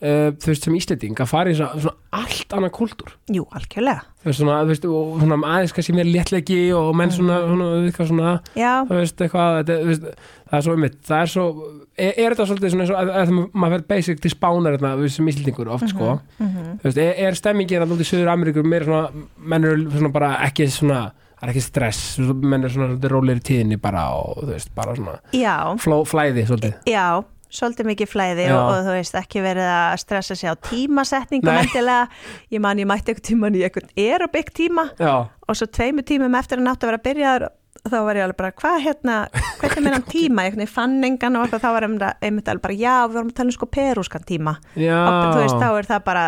A: uh, þú veist sem Íslending að fara í svona, svona allt annan kultúr.
B: Jú, algjörlega,
A: þú veist svona, þú veist, og svona aðeins kannski mér léttlegi og menn svona, svona, eitthvað svona
B: já,
A: þú veist, eitthvað, þú veist, það er svo um það er svo, er, er þetta svolítið svona eins og að, að, að maður verður basic til spánar þetta, við sem Íslendingur oft, sko. Þú veist, er, er stemmingin að út í Suður Ameríkur meira svona, menn eru svona bara ekki svona, það er ekki stress menn eru svona svolítið rólegir í tíðinni bara og þú veist, bara svona,
B: já.
A: fló, flæði svolítið.
B: Já, svolítið mikið flæði
A: Já.
B: og, og þú veist ekki verið að stressa sig á tímasetningum
A: Nei.
B: endilega. Ég man ég mætti einhvern tíman í einhvern aerobic tíma
A: Já,
B: og svo tveimu tímum eftir að nátt að vera byrjaður þá var ég alveg bara, hvað hérna, hvernig meðan tíma, ég fann engan og eitthvað, þá var einmitt- alveg bara, já, við vorum að tala um sko perúskan tíma
A: já
B: og þú veist, þá er það bara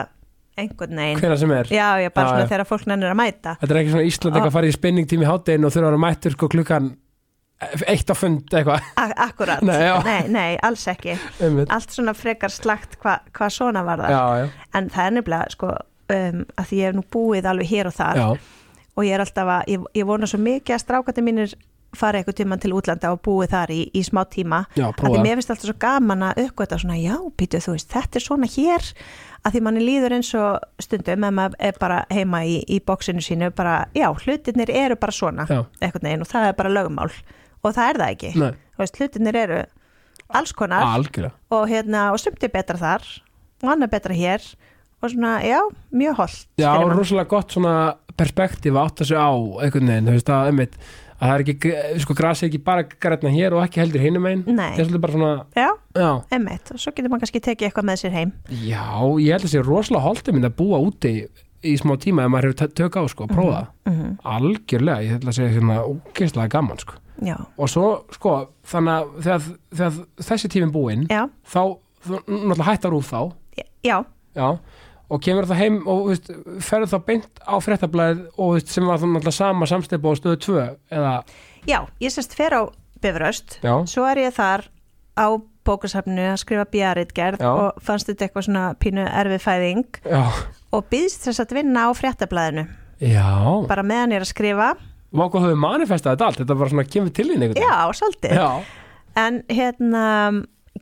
B: einhvern veginn.
A: Hvenær sem er
B: Já, ég bara
A: Já,
B: svona
A: já.
B: þegar fólk nennir að mæta.
A: Þetta er ekki svona Ísland eitthvað að fara í spenningtími háttegin og þurfa að mættur sko klukkan eitt á fund eitthvað.
B: Akkurat,
A: Nei,
B: nei, nei, alls ekki. Allt svona frekar slagt hvað hva svona var það.
A: Já, já,
B: en það er nefnilega sko um, að því ég hef nú búið alveg hér og þar.
A: Já,
B: og ég er alltaf að, ég, ég vona svo mikið að strákandi mínir fara eitthvað tíman til útlanda og búið þar í, í smá tíma. Að því mér finnst alltaf svo gaman að uppgöta svona, já, býtu þú veist, þetta er svona hér. Að því manni líður eins og stundum ef maður er bara heima í, í bóksinu sínu bara, já, hlutirnir eru bara svona eitthvað neginn og það er bara lögumál og það er það ekki,
A: Nei.
B: þú veist, hlutirnir eru alls konar.
A: Algjörlega.
B: Og hérna, og sumt er betra þar og annað betra hér. Og svona, já, mjög holdt
A: Já, rosalega gott svona perspektíf að átta sig á einhvern veginn, þú veist að, einmitt, að það er ekki, sko, grasi ekki bara grætna hér og ekki heldur hinum einn
B: Nei.
A: það er svolítið bara svona,
B: já,
A: já.
B: Emmitt, og svo getur maður kannski tekið eitthvað með sér heim.
A: Já, ég held að sé rosalega holdið minn að búa úti í smá tíma ef maður hefur tö- tök á, sko, að prófa.
B: Mm
A: algjörlega, ég held að sé hérna ógeðslega gaman, sko
B: já,
A: og svo, sko, þannig að þegar, þegar þessi tíminn búinn þá, þú náttúrulega hættar úr þá.
B: Já.
A: Já, og kemur það heim og veist, ferður þá beint á fréttablaðið og veist, sem var þá náttúrulega sama samsteipa á stöðu 2 eða,
B: já, ég sérst fer á Bifröst.
A: Já,
B: svo er ég þar á bókasafnu að skrifa bjaritgerð og fannst þetta eitthvað svona pínu erfið fæðing.
A: Já,
B: og býðst þess að vinna á fréttablaðinu.
A: Já.
B: Bara meðan ég er að skrifa
A: Váku höfðu manifestað þetta allt, þetta bara svona kemur til þín einhvern
B: já, svolítið
A: já,
B: en hérna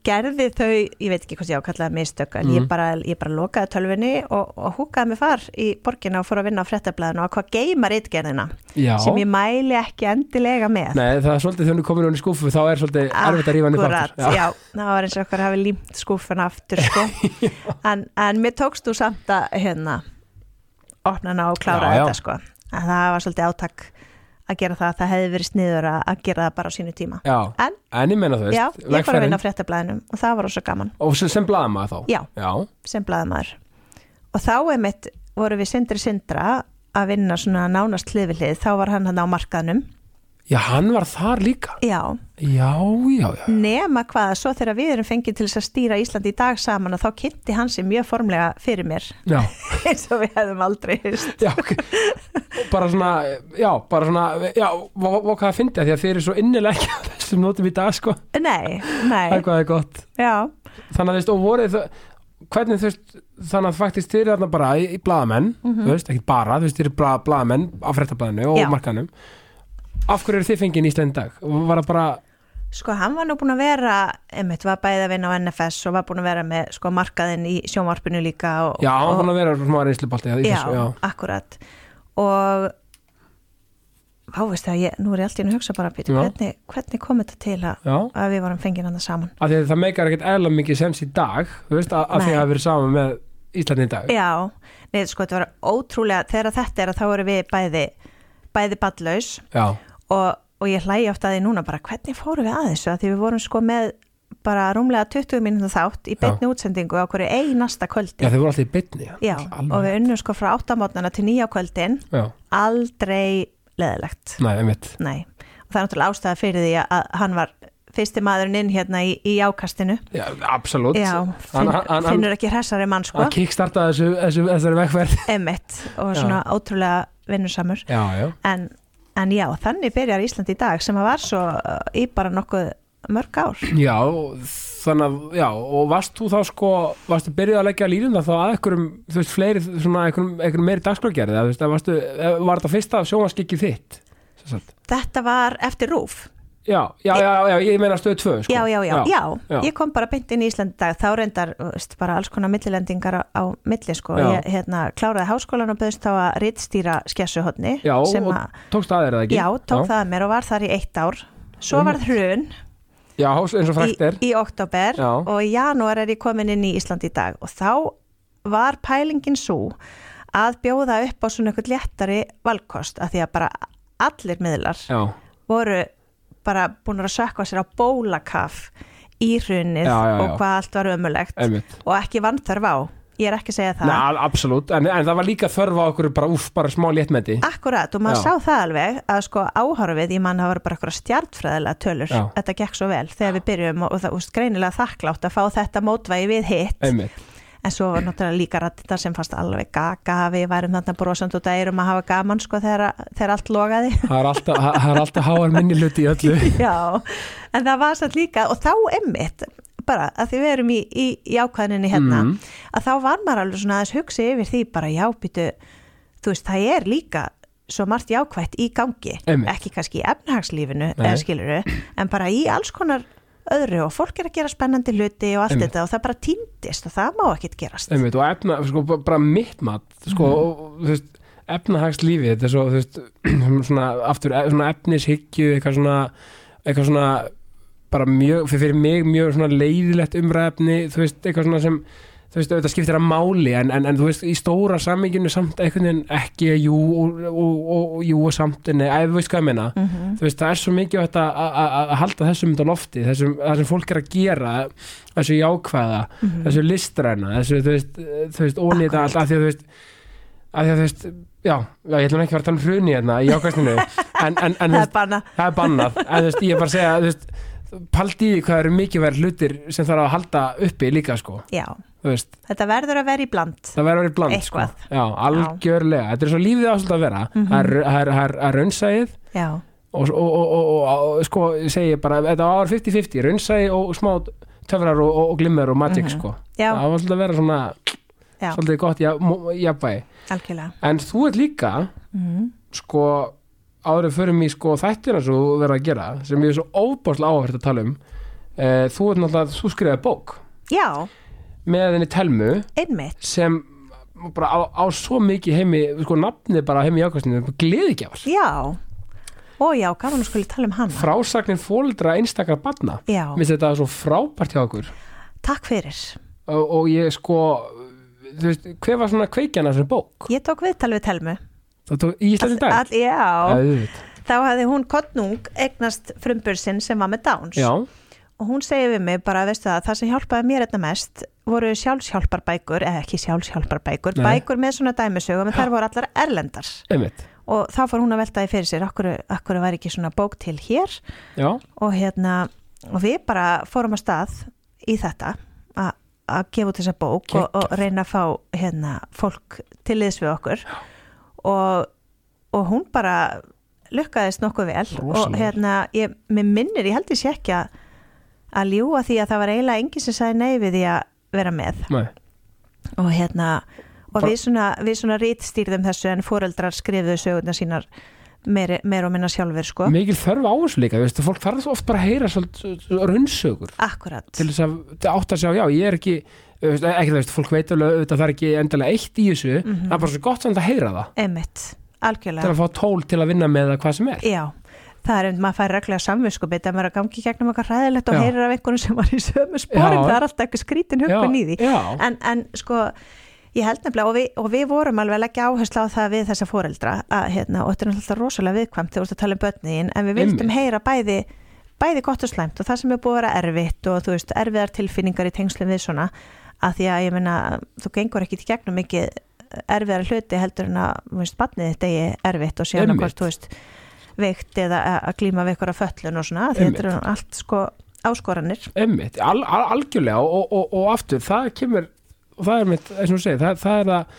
B: gerði þau, ég veit ekki hvað ég ákallaði mistök, en ég,
A: Mhm.
B: bara, ég bara lokaði tölvunni og, og húkaði mig far í borgina og fór að vinna á fréttablaðinu og hvað geymar ytgerðina
A: Já,
B: sem ég mæli ekki endilega með
A: nei það er svolítið þegar þú komir hún í skúfu þá er svolítið erfitt að rífa hann upp
B: Akkúrat,
A: aftur
B: já. það var eins og okkar hafi límt skúfuna aftur sko. en, en mér tókst þú samt að hérna, opna hana og klára
A: Já, já.
B: þetta sko. en það var svolítið átak að gera það, það hefði verið sniður að, að gera það bara á sínu tíma.
A: Já,
B: En-
A: en ég meina þú veist
B: Já, ég fór að vinna á fréttablaðinu og það var svo gaman.
A: Og sem, blaðamaður þá?
B: Já.
A: Já,
B: sem blaðamaður. Og þá einmitt voru við Sindri Sindra að vinna svona nánast hlið við hlið, þá var hann hann á markaðnum
A: já hann var þar líka.
B: Já,
A: Já, já, já.
B: Nema hvað svo þegar við erum fengið til þess að stýra Íslandi í dag saman og þá kynnti hann sér mjög formlega fyrir mér.
A: Já,
B: eins og við hefðum aldrei hist
A: já, ok. Bara svona, já, bara svona Já, og hvað það fyndi að því að þeir eru svo innilega ekki að þessum nótum í dag sko.
B: Nei,
A: Það
B: nei,
A: er hvað er gott.
B: Já.
A: Þannig að þú veist, og voruð þau Hvernig þú veist, þannig að faktist þeir eru bara í, í veist, ekki bara þú veist, Af hverju eru þið fengið Íslandi í dag? Var það bara,
B: sko hann var nú búin að vera einmitt var bæði að vinna á NFS og var búin að vera með sko markaðinn í sjónvarpinu líka og,
A: já, hann var búin að vera smá reynslubalti í
B: já,
A: þessu, já
B: akkurat. Og þá veist það, ég, nú er ég alltaf inn að hugsa bara Pítur,
A: Já.
B: hvernig, hvernig kom þetta til að,
A: Já,
B: að við vorum fengið hann saman?
A: Af því að það meikar ekkert eðla mikið sens í dag, þú veist, að því að vera saman með Íslandi í dag.
B: Já, nei sko þetta var ótrúlega þegar þetta er að þá erum við bæði bæði ballaus
A: Já,
B: og, og ég hlægi ofta að því núna bara hvernig fórum við að þessu? Að því við vorum sko með bara rúmlega 20 mínútur þátt í beinni útsendingu á hverju einasta kvöldi.
A: Já þeir voru alltaf í bytni
B: Já, og við unnum sko frá áttamótnana til nýja kvöldin.
A: Já,
B: aldrei leðilegt
A: nei, einmitt.
B: Nei, og það er náttúrulega ástæða fyrir því að hann var fyrsti maðurinn inn hérna í, í ákastinu.
A: Já, absolutt.
B: Já, finn,
A: hann- hann-
B: finnur ekki hressari mann sko.
A: Hann kickstartaði þessu, þessu, þessari vegferð.
B: Emitt og
A: Já.
B: svona ótrúlega vinnusamur.
A: Já, já.
B: En, en já, þannig byrjar Ísland í dag sem að var svo uh, í bara nokkuð mörg ár
A: Já, þannig að, já, og varst þú þá sko, varstu byrjuð að leggja línuna þá að einhverjum, þú veist, fleiri, svona einhverjum, einhverjum meiri dagskrágerði, eða þú veist, að varstu, eh, var þetta fyrsta sjónvaskikið þitt?
B: Þetta var eftir rúf
A: Já, já, já, já, ég meina stöð tvö, sko.
B: já, já, já, já, ég kom bara beint inn í Ísland í dag, þá reyndar veist, bara alls konar millilendingar á, á milli sko, ég hérna, kláraði háskólan og bauðst þá að rittstýra skessuhotni
A: Já, og
B: að,
A: tókst að þeir eða ekki?
B: já, tók það að mér og var þar í eitt ár. Svo
A: Mhm.
B: varð hrun.
A: Já, eins og
B: í,
A: frækt er.
B: í oktober og í janúar er ég komin inn í Ísland í dag. Og þá var pælingin svo að bjóða upp á svona eitthvað léttari valkost af því að bara allir miðlar
A: Já,
B: voru bara búin að sökka sér á bólakaf í
A: Já, já, já.
B: og hvað allt var ömulegt
A: einmitt.
B: og ekki vanþörf á ég er ekki að segja það
A: Nei, absolutt, en, en það var líka þörf á okkur bara, úff, bara smá léttmeti.
B: Akkurat og maður
A: Já.
B: sá það alveg að sko áhorfið, ég mann það var bara eitthvað stjartfræðilega tölur,
A: Já.
B: þetta gekk svo vel þegar við byrjum og, og það úst greinilega þakklátt að fá þetta mótvægi við hitt
A: Einmitt.
B: En svo var náttúrulega líka rættina sem fannst alveg gaga við værum þarna brosand og dærum að hafa gaman sko þegar, þegar allt logaði
A: Það er alltaf, alltaf háar minni hluti í öllu.
B: Já, en það var satt líka og þá emmitt bara að því við erum í, í, í ákvæðinni hérna
A: Mhm.
B: að þá var maður alveg svona aðeins hugsi yfir því bara já, býtu, þú veist, það er líka svo margt jákvætt í gangi
A: Einmitt.
B: ekki kannski í efnahagslífinu skiluru, en bara í alls konar öðru og fólk er að gera spennandi hluti og allt
A: Einmitt.
B: þetta og það bara týndist og það má ekkit gerast
A: Einmitt, og efna, sko, ba- bara mitt mat sko, veist, efnahagslífi þetta er svo, veist, svona aftur, e- svona efnishyggju eitthvað svona, eitthvað svona bara mjög, fyrir mig mjög svona leiðilegt umræðefni, þú veist, eitthvað svona sem þú veist, þetta skiptir að máli en, en, en þú veist, í stóra samminginu samt einhvern veginn ekki jú og, og, og, og jú og samt, nei, að þú veist hvað ég meina?
B: Mhm.
A: þú veist, það er svo mikið að- að að- að halda þessum þetta lofti, þessum, það sem fólk er að gera þessu jákvæða
B: Mhm.
A: þessu listræna, þessu, þú veist, þú veist ónýta allt, af því að þú veist af því að þú veist, já, já ég ætlum ekki að fara að tala um hruni hérna í jákvæðstinu en, en, en
B: það er bara
A: það er bannað. En þú veist, ég er bara að segja, paldi í hvað eru mikið verið hlutir sem þarf að halda uppi líka, sko?
B: Já, þetta verður að vera í bland.
A: Það verður að vera í bland, sko. Já, algjörlega, þetta er svo lífið áslut að vera. Það er, það er,
B: já,
A: og, og, og, og, sko, ég segi bara, þetta var 50-50 raunsæi og smá töfrar og, glimmer og magic,
B: Mhm.
A: sko.
B: Já,
A: það var svolítið að vera svona
B: já,
A: svolítið gott jafnvægi. En þú ert líka
B: mm.
A: sko áður en förum í sko þættina sem þú verður að gera sem ég er svo óbáslega áhört að tala um uh, þú þú skrifaði bók.
B: Já,
A: með henni Telmu
B: einmitt.
A: sem bara á, á svo mikið heimi, sko nafnið bara heimi í ákvæmstinu, gleðigjafar.
B: Já, og já, gaman að skuli tala um hana.
A: Frásagnin fóldra einstakar barna.
B: Já,
A: Mér finnst þetta svo frábært hjá okkur.
B: Takk fyrir.
A: Og, og ég sko þú veist, hver var svona kveikjan af þessari bók?
B: ég tók viðtal við Telmu.
A: Það tók í Íslandi dag?
B: All, já,
A: Auðvitað.
B: þá hafði hún kottnung eignast frumbursinn sem var með Downs.
A: Já,
B: og hún segir við mig bara, veistu það, það sem hjálpaði mér einna mest voru sjálfshjálparbækur eða ekki sjálfshjálparbækur,
A: Nei.
B: bækur með svona dæmisögum en þær voru allar erlendar.
A: Einmitt.
B: Og þá fór hún að veltaði fyrir sér akkur, akkur var ekki svona bók til hér?
A: Já,
B: og hérna og við bara fórum að stað í þetta að gefa út þessa bók og, og reyna að fá hérna fólk til liðs við okkur. Og, og hún bara lukkaðist nokkuð vel. Og
A: Rosalega.
B: hérna, ég, mér minnir, ég held ég sé ekki að að ljúa því að það var eiginlega enginn sem sagði nei við því að vera með.
A: Nei,
B: og hérna og við svona, við svona rítstýrðum þessu en foreldrar skrifuðu sögurnar sínar meir, meir og minna sjálfur sko.
A: Mikil þörf á þessu líka, veistu, fólk þarf oft bara að heyra svolítið raunsögur.
B: Akkurat,
A: til þess að til að sjá, já, ég er ekki ekki það veist, fólk veit alveg það er ekki endilega eitt í þessu, það er bara svo gott samt að heyra það.
B: Emitt
A: til
B: algjörlega,
A: að fá tól til að vinna með það hvað sem er.
B: Já það er einmitt, maður fær reglega samviskubit að maður er að gangi gegnum eitthvað hræðilegt og
A: Já.
B: heyrir af einhvern sem var í sömu
A: Já.
B: það er alltaf eitthvað skrítin huggun í því en, en sko ég held nefnilega og við, og við vorum alveg að leggja áherslu á það við þessa foreldra að, hérna, og þetta er náttúrulega rosalega viðkvæmt þegar þú ert að tala um börnin en við vildum heyra bæði bæði gott og slæmt og það sem er búið að vera erfitt og þú veist, erfiðar tilfinningar í tengslum við svona að því að ég meina þú gengur ekki til gegnum mikið erfiðar hluti heldur en að batnið þetta er erfitt og
A: Einmitt.
B: hvort þú veist veikt eða að- glíma við eitthvað föllun og svona, þetta eru allt sko áskoranir
A: emmitt, al, al, algjörlega og, og, og, og aftur, það kemur og það er mitt, eins og þú segir, það, það er það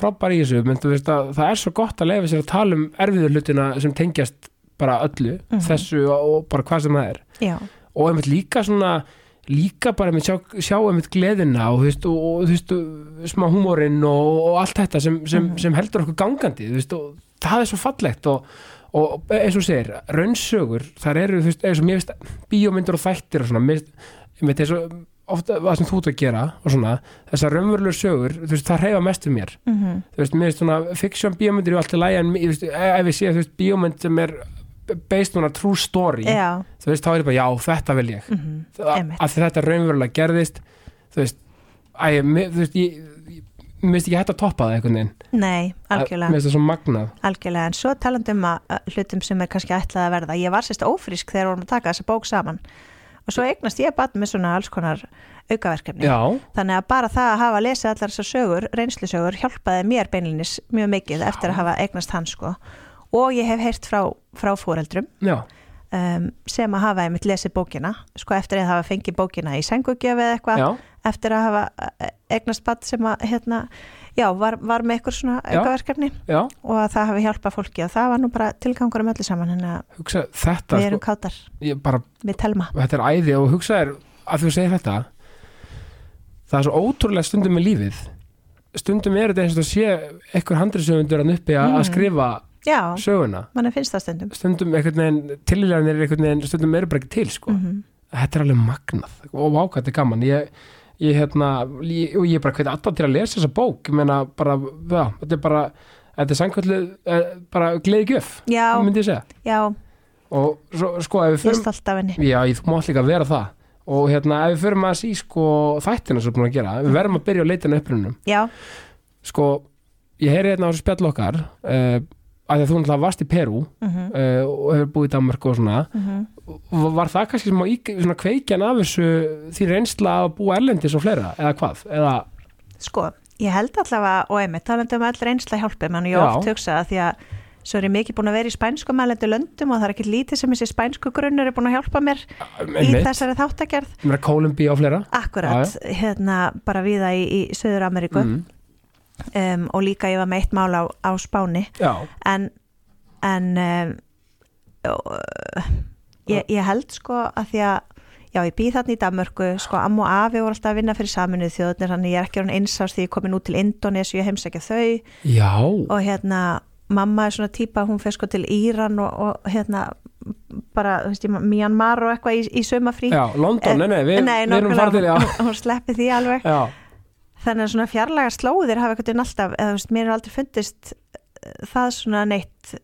A: frábæri í þessu, menn, þú veist að það er svo gott að leifa sér að tala um erfiður hlutina sem tengjast bara öllu
B: Mhm.
A: þessu og, bara hvað sem það er
B: já,
A: og einmitt líka svona líka bara einmitt sjá, sjá einmitt gleðina og þú veist, og, og, þú veist, smá húmórin og, og allt þetta sem, sem,
B: Mhm.
A: sem heldur okkur gangandi þú veist, og það er svo fallegt og, og eins og segir, raunsögur þar eru, þú veist, eins og mér veist bíómyndur og þættir og svona mér, einmitt eins og ofta það sem þú ert að gera og svona, þessar raunverulegur sögur þú veist, það reyfa mest um mér.
B: Mm
A: þú veist, mér veist svona, fiksjón bíómyndir eru alltaf lægi en, þú veist, ef ég sé, þú veist, bíómynd sem er based on a true story
B: já.
A: þú veist, þá er ég bara, já, þetta vil ég.
B: Mm
A: að
B: Einmitt.
A: að þetta raunverulega gerðist þú veist, æ, mér, þú veist ég mér finnst ekki hægt að toppa það einhvern veginn.
B: Nei, algjörlega.
A: Mér finnst það svo magnað.
B: Algjörlega, en svo talandum að hlutum sem er kannski ætlað að verða. Ég var sérst ófrísk þegar vorum að taka þessa bók saman. Og svo eignast ég bara með svona alls konar aukaverkefni.
A: já,
B: Þannig að bara það að hafa lesið allar þessar sögur, reynslusögur, hjálpaði mér beinlinis mjög mikið eftir að hafa eignast hann sko. Og ég hef heyrt frá, frá fóreldrum
A: já,
B: um, sem að hafa einmitt lesið bókina, sko eftir að hafa fengið bókina í sengugjöf eða eitthvað,
A: já,
B: eftir að hafa eh, eignast badd sem að, hérna, já, var, var með eitthvað svona
A: já.
B: og að það hafi hjálpað fólki og það var nú bara tilgangur um öllu saman en að
A: hugsa þetta,
B: við erum
A: sko,
B: kátar.
A: Ég bara,
B: við telma.
A: Þetta er æði og hugsa er að þú segir þetta það er svo ótrúlega stundum með lífið. Stundum er þetta eins og það sé eitthvað uppi að
B: Mm.
A: að skrifa
B: já,
A: söguna.
B: Mann finnst það stundum.
A: Stundum einhvern veginn tilíðanir er einhvern veginn stundum eru bara ekki til sko.
B: Mm
A: þetta er alveg magnað. Og vákvæmt þetta er gaman. Ég, ég hérna, ég, og ég bara hveit alltaf til að lesa þessa bók. Ég meina bara, já, þetta er bara þetta er sangkvöldu, eh, bara gleði gjöf
B: já,
A: myndi ég segja.
B: Já,
A: og svo, sko ef við förum já, ég, mátt líka vera það. Og hérna, ef við förum að sí sko þættina sem við erum búin að gera, við verðum að byrja að leita upprunum,
B: já,
A: sko ég heyri hérna á þessu spjall okkar uh, að að þú náttúrulega varst í Perú
B: mm
A: uh, og hefur búið í Danmark og svona. Og var það kannski í, svona kveikjan af þessu því reynsla að búa erlendis og fleira, eða hvað? Eða,
B: sko, ég held allavega og einmitt, talandi um all reynsla hjálpi menn ég oft hugsa að því að svo er ég mikið búin að vera í spænsku mælendu löndum og það er ekki lítið sem þessi spænsku grunnur er búin að hjálpa mér í
A: einmitt,
B: þessari þáttagerð.
A: Mér er Kólumbí og fleira.
B: Akkurat, hérna bara viða í, í Söður Ameríku
A: mm,
B: um, og líka ég var með eitt mál á, á Spáni.
A: Já,
B: en en um, ég, ég held sko að því að já ég býð þarna í Danmörku sko amma og afi voru alltaf að vinna fyrir saminuð þjóðnir þannig ég er ekki orðin einsás því ég komin út til Indonési ég heimsækja þau.
A: Já,
B: og hérna mamma er svona típa hún fer sko til Íran og, og hérna bara, þú veist, í Myanmar og eitthvað í, í sömafrí
A: já, London, nei, nei, við, við erum farið til, já,
B: hún, hún sleppi því alveg.
A: Já,
B: þannig að svona fjarlaga slóðir hafa veginn alltaf, eða veist, mér er aldrei fundist eh, það svona neitt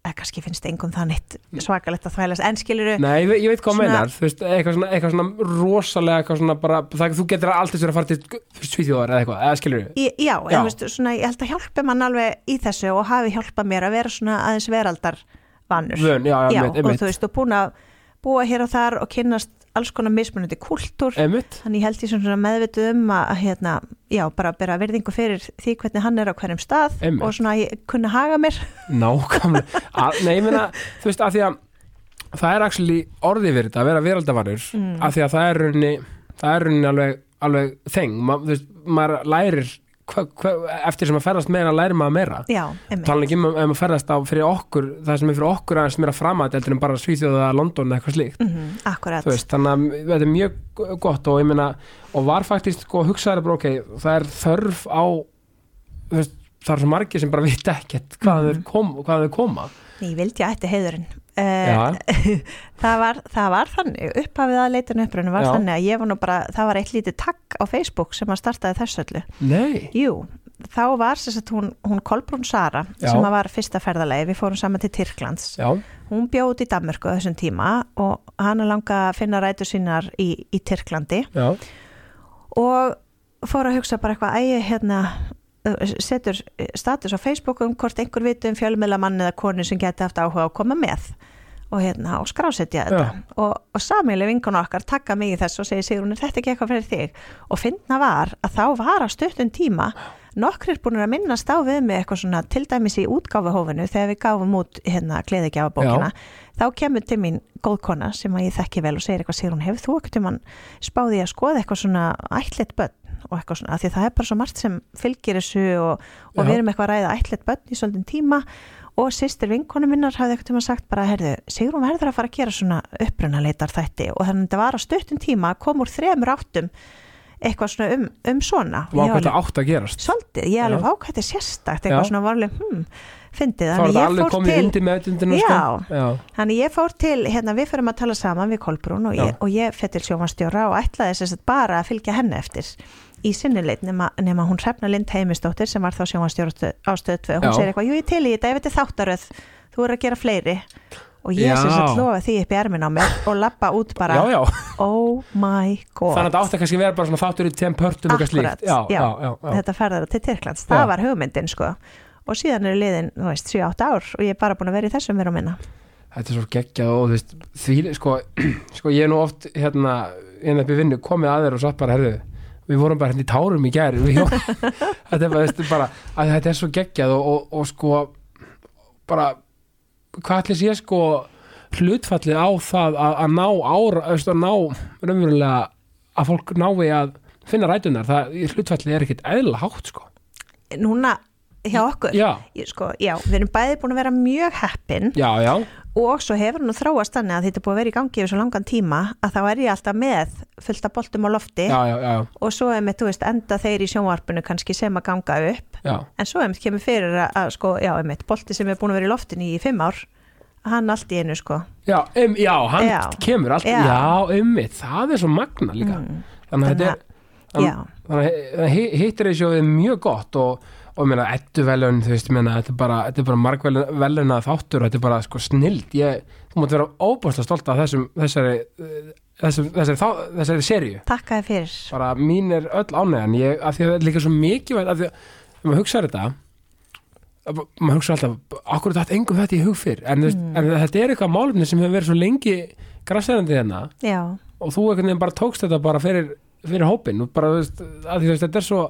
B: eða kannski finnst engum það neitt svakalegt að þvælast, en skilur
A: nei, ég, veit- hvað
B: Svona-
A: meinar, þú veist, eitthvað svona, eitthvað svona rosalega, eitthvað svona bara, það, þú getur alltaf sér að fara til Svíþjóðar eða eitthvað, eða skilur
B: Í, já,
A: Já.
B: En, veist, svona, ég held að hjálpi mann alveg í þessu og hafi hjálpað mér að vera svona aðeins veraldar vanur
A: vön, já, já,
B: já, og þú veist, og búin að búa hér og þar og kynnast alls konar mismunandi kultúr þannig held ég svona meðvituð um að að, hérna, já, bara bera virðingu fyrir því hvernig hann er á hverjum stað
A: Einmitt.
B: og svona ég kunna haga mér.
A: Nákvæmlega, Að- nei, ég meina, þú veist, af því að það er actually orðið þetta að vera veraldavarur,
B: Mm.
A: af því að það er runni, það er runni alveg, alveg þeng, Ma, þú veist, maður lærir hva, hva, eftir sem að ferðast meira lærir maður meira. Tala ekki um að maður ferðast á fyrir okkur það sem er fyrir okkur aðeins meira framætt heldur en bara Svíþjóða, London eða eitthvað slíkt.
B: Mm
A: þú veist, þannig að þetta er mjög gott og ég meina, og var faktist sko hugsaður bara, ok, það er þörf á veist, það er svo margir sem bara vita ekkert hvað
B: Mhm.
A: þeir kom, hvað þeir koma.
B: Ég vildi að ætti heiðurinn það, var, það var þannig upphafið að leitinu upprunni var
A: Já.
B: þannig að ég var nú bara, það var eitt lítið takk á Facebook sem að startaði þessu öllu.
A: Nei,
B: Jú, þá var sem sagt hún, hún Kolbrún Sara
A: Já.
B: sem að var fyrsta ferðalegi, við fórum saman til Tyrklands.
A: Já,
B: hún bjóð út í Danmörku á þessum tíma og hann er langa að finna rætur sínar í, í Tyrklandi.
A: Já,
B: og fór að hugsa bara eitthvað ægi hérna setur status á Facebook um hvort einhver viti um fjölmiðla mann eða konu sem geti haft áhuga á að koma með og hérna og skrásetja þetta. Og, og samileg vinkun okkar taka mig í þess og segi Sigrún, er þetta ekki eitthvað fyrir þig? Og finna var að þá var að stuttum tíma nokkrir búin að minnast á við mig eitthvað svona til dæmis í útgáfuhófinu þegar við gáfum út hérna gleðigjafabókina. Þá kemur til mín góð kona sem að ég þekki vel og segir eitthvað Sigrún, hefur þú ekkert um hann spáði að skoða eitthvað svona ætlit börn og eitthvað svona, því að það er bara svo margt sem fylgir þessu og, og við erum eitthvað að ræða ætlit börn í svolítinn tíma og sýstir vinkonu minnar hafði eitthvað tíma sagt bara, herðu, Sigrún verður að fara að gera svona upprunaleitar þætti og þannig að þetta var á stuttum tíma að koma úr þremur áttum eitthvað svona um, um svona. Ég
A: hvað
B: alveg-
A: þetta átt að gerast.
B: Svolítið, ég alveg
A: Já.
B: ákvæði sérstakt. Eitthvað
A: Já.
B: svona varlega, hm, fyndið.
A: Þá er
B: ég
A: alveg komið
B: til
A: undir með undinu
B: Já. Þannig ég fór til, hérna við fyrir að tala saman við Kolbrún og ég,
A: Já.
B: og ég fyrir til sjómanstjóra og ætlaði þess að bara að fylgja henni eftir í sinnileit nema, nema hún hrefna Lind Heimisdóttir sem var þá sjómanstjóra á stöð 2 og hún
A: Já.
B: segir eitthvað, jú ég til í þetta ef þetta er þáttaröð, þú er að gera fleiri. Og ég sem sagt lofa því upp í ermin á mér og lappa út bara
A: já, já.
B: oh my god
A: þannig að þetta átt að kannski vera bara svona þáttur í tveim pörtum eitthvað slíkt. Já,
B: já.
A: já, já,
B: þetta ferðar til Tyrklands, það
A: Já.
B: var hugmyndin sko. Og síðan eru liðin, þú veist, 7-8 ár og ég er bara búin að vera í þessum og minna.
A: Þetta er svo geggjað og þú veist því, sko, sko ég er nú oft hérna, hérna upp í vinnu, komið að þér og satt bara herðu, við vorum bara hérna í tárum í hjón, þetta er bara, bara þetta er svo geggjað og, og, og sko bara hvað ætli sé sko hlutfallið á það að, að ná ára, að ná raunverulega að fólk nái að finna rætunar, það hlutfallið er ekkit eðla hátt sko.
B: Núna, hjá okkur
A: já,
B: ég, sko, já, við erum bæði búin að vera mjög heppin.
A: Já, já,
B: og svo hefur nú þróast þannig að þetta er búin að vera í gangi yfir svo langan tíma að þá er ég alltaf með fullt af boltum á lofti
A: já, já, já,
B: og svo er með, þú veist, enda þeir í sjónvarpinu kannski sem að ganga upp
A: já.
B: en svo er með kemur fyrir að, að sko, já, einmitt, bolti sem er búin að vera í loftinu í fimm ár hann allt í einu, sko
A: Já, um, já, hann kemur allt,
B: Já.
A: já, ummitt, það er svo magna líka.
B: Mm.
A: Þannig að þetta er, þannig að hittir þessu er mjög gott og, og ég meina, ettu velun, þú veist, ég meina, þetta er bara, bara margveluna þáttur og þetta er bara sko snild. Ég, þú mátt vera óbúrslega stolt af þessum, þessari, þessum, þessari, þessari, þessari serju.
B: takk að þið fyrir
A: Bara mín er öll ánægjan, ég, af því að það er líka svo mikið, af því að, ef maður hugsaður þetta, að maður hugsa alltaf okkur þetta engum þetta í hug fyrr en, mm. en þetta er eitthvað málefni sem hefur verið svo lengi græsærandi hérna
B: já,
A: og þú einhvern veginn bara tókst þetta bara fyrir, fyrir hópin og bara, þú veist, að því svo, þetta er svo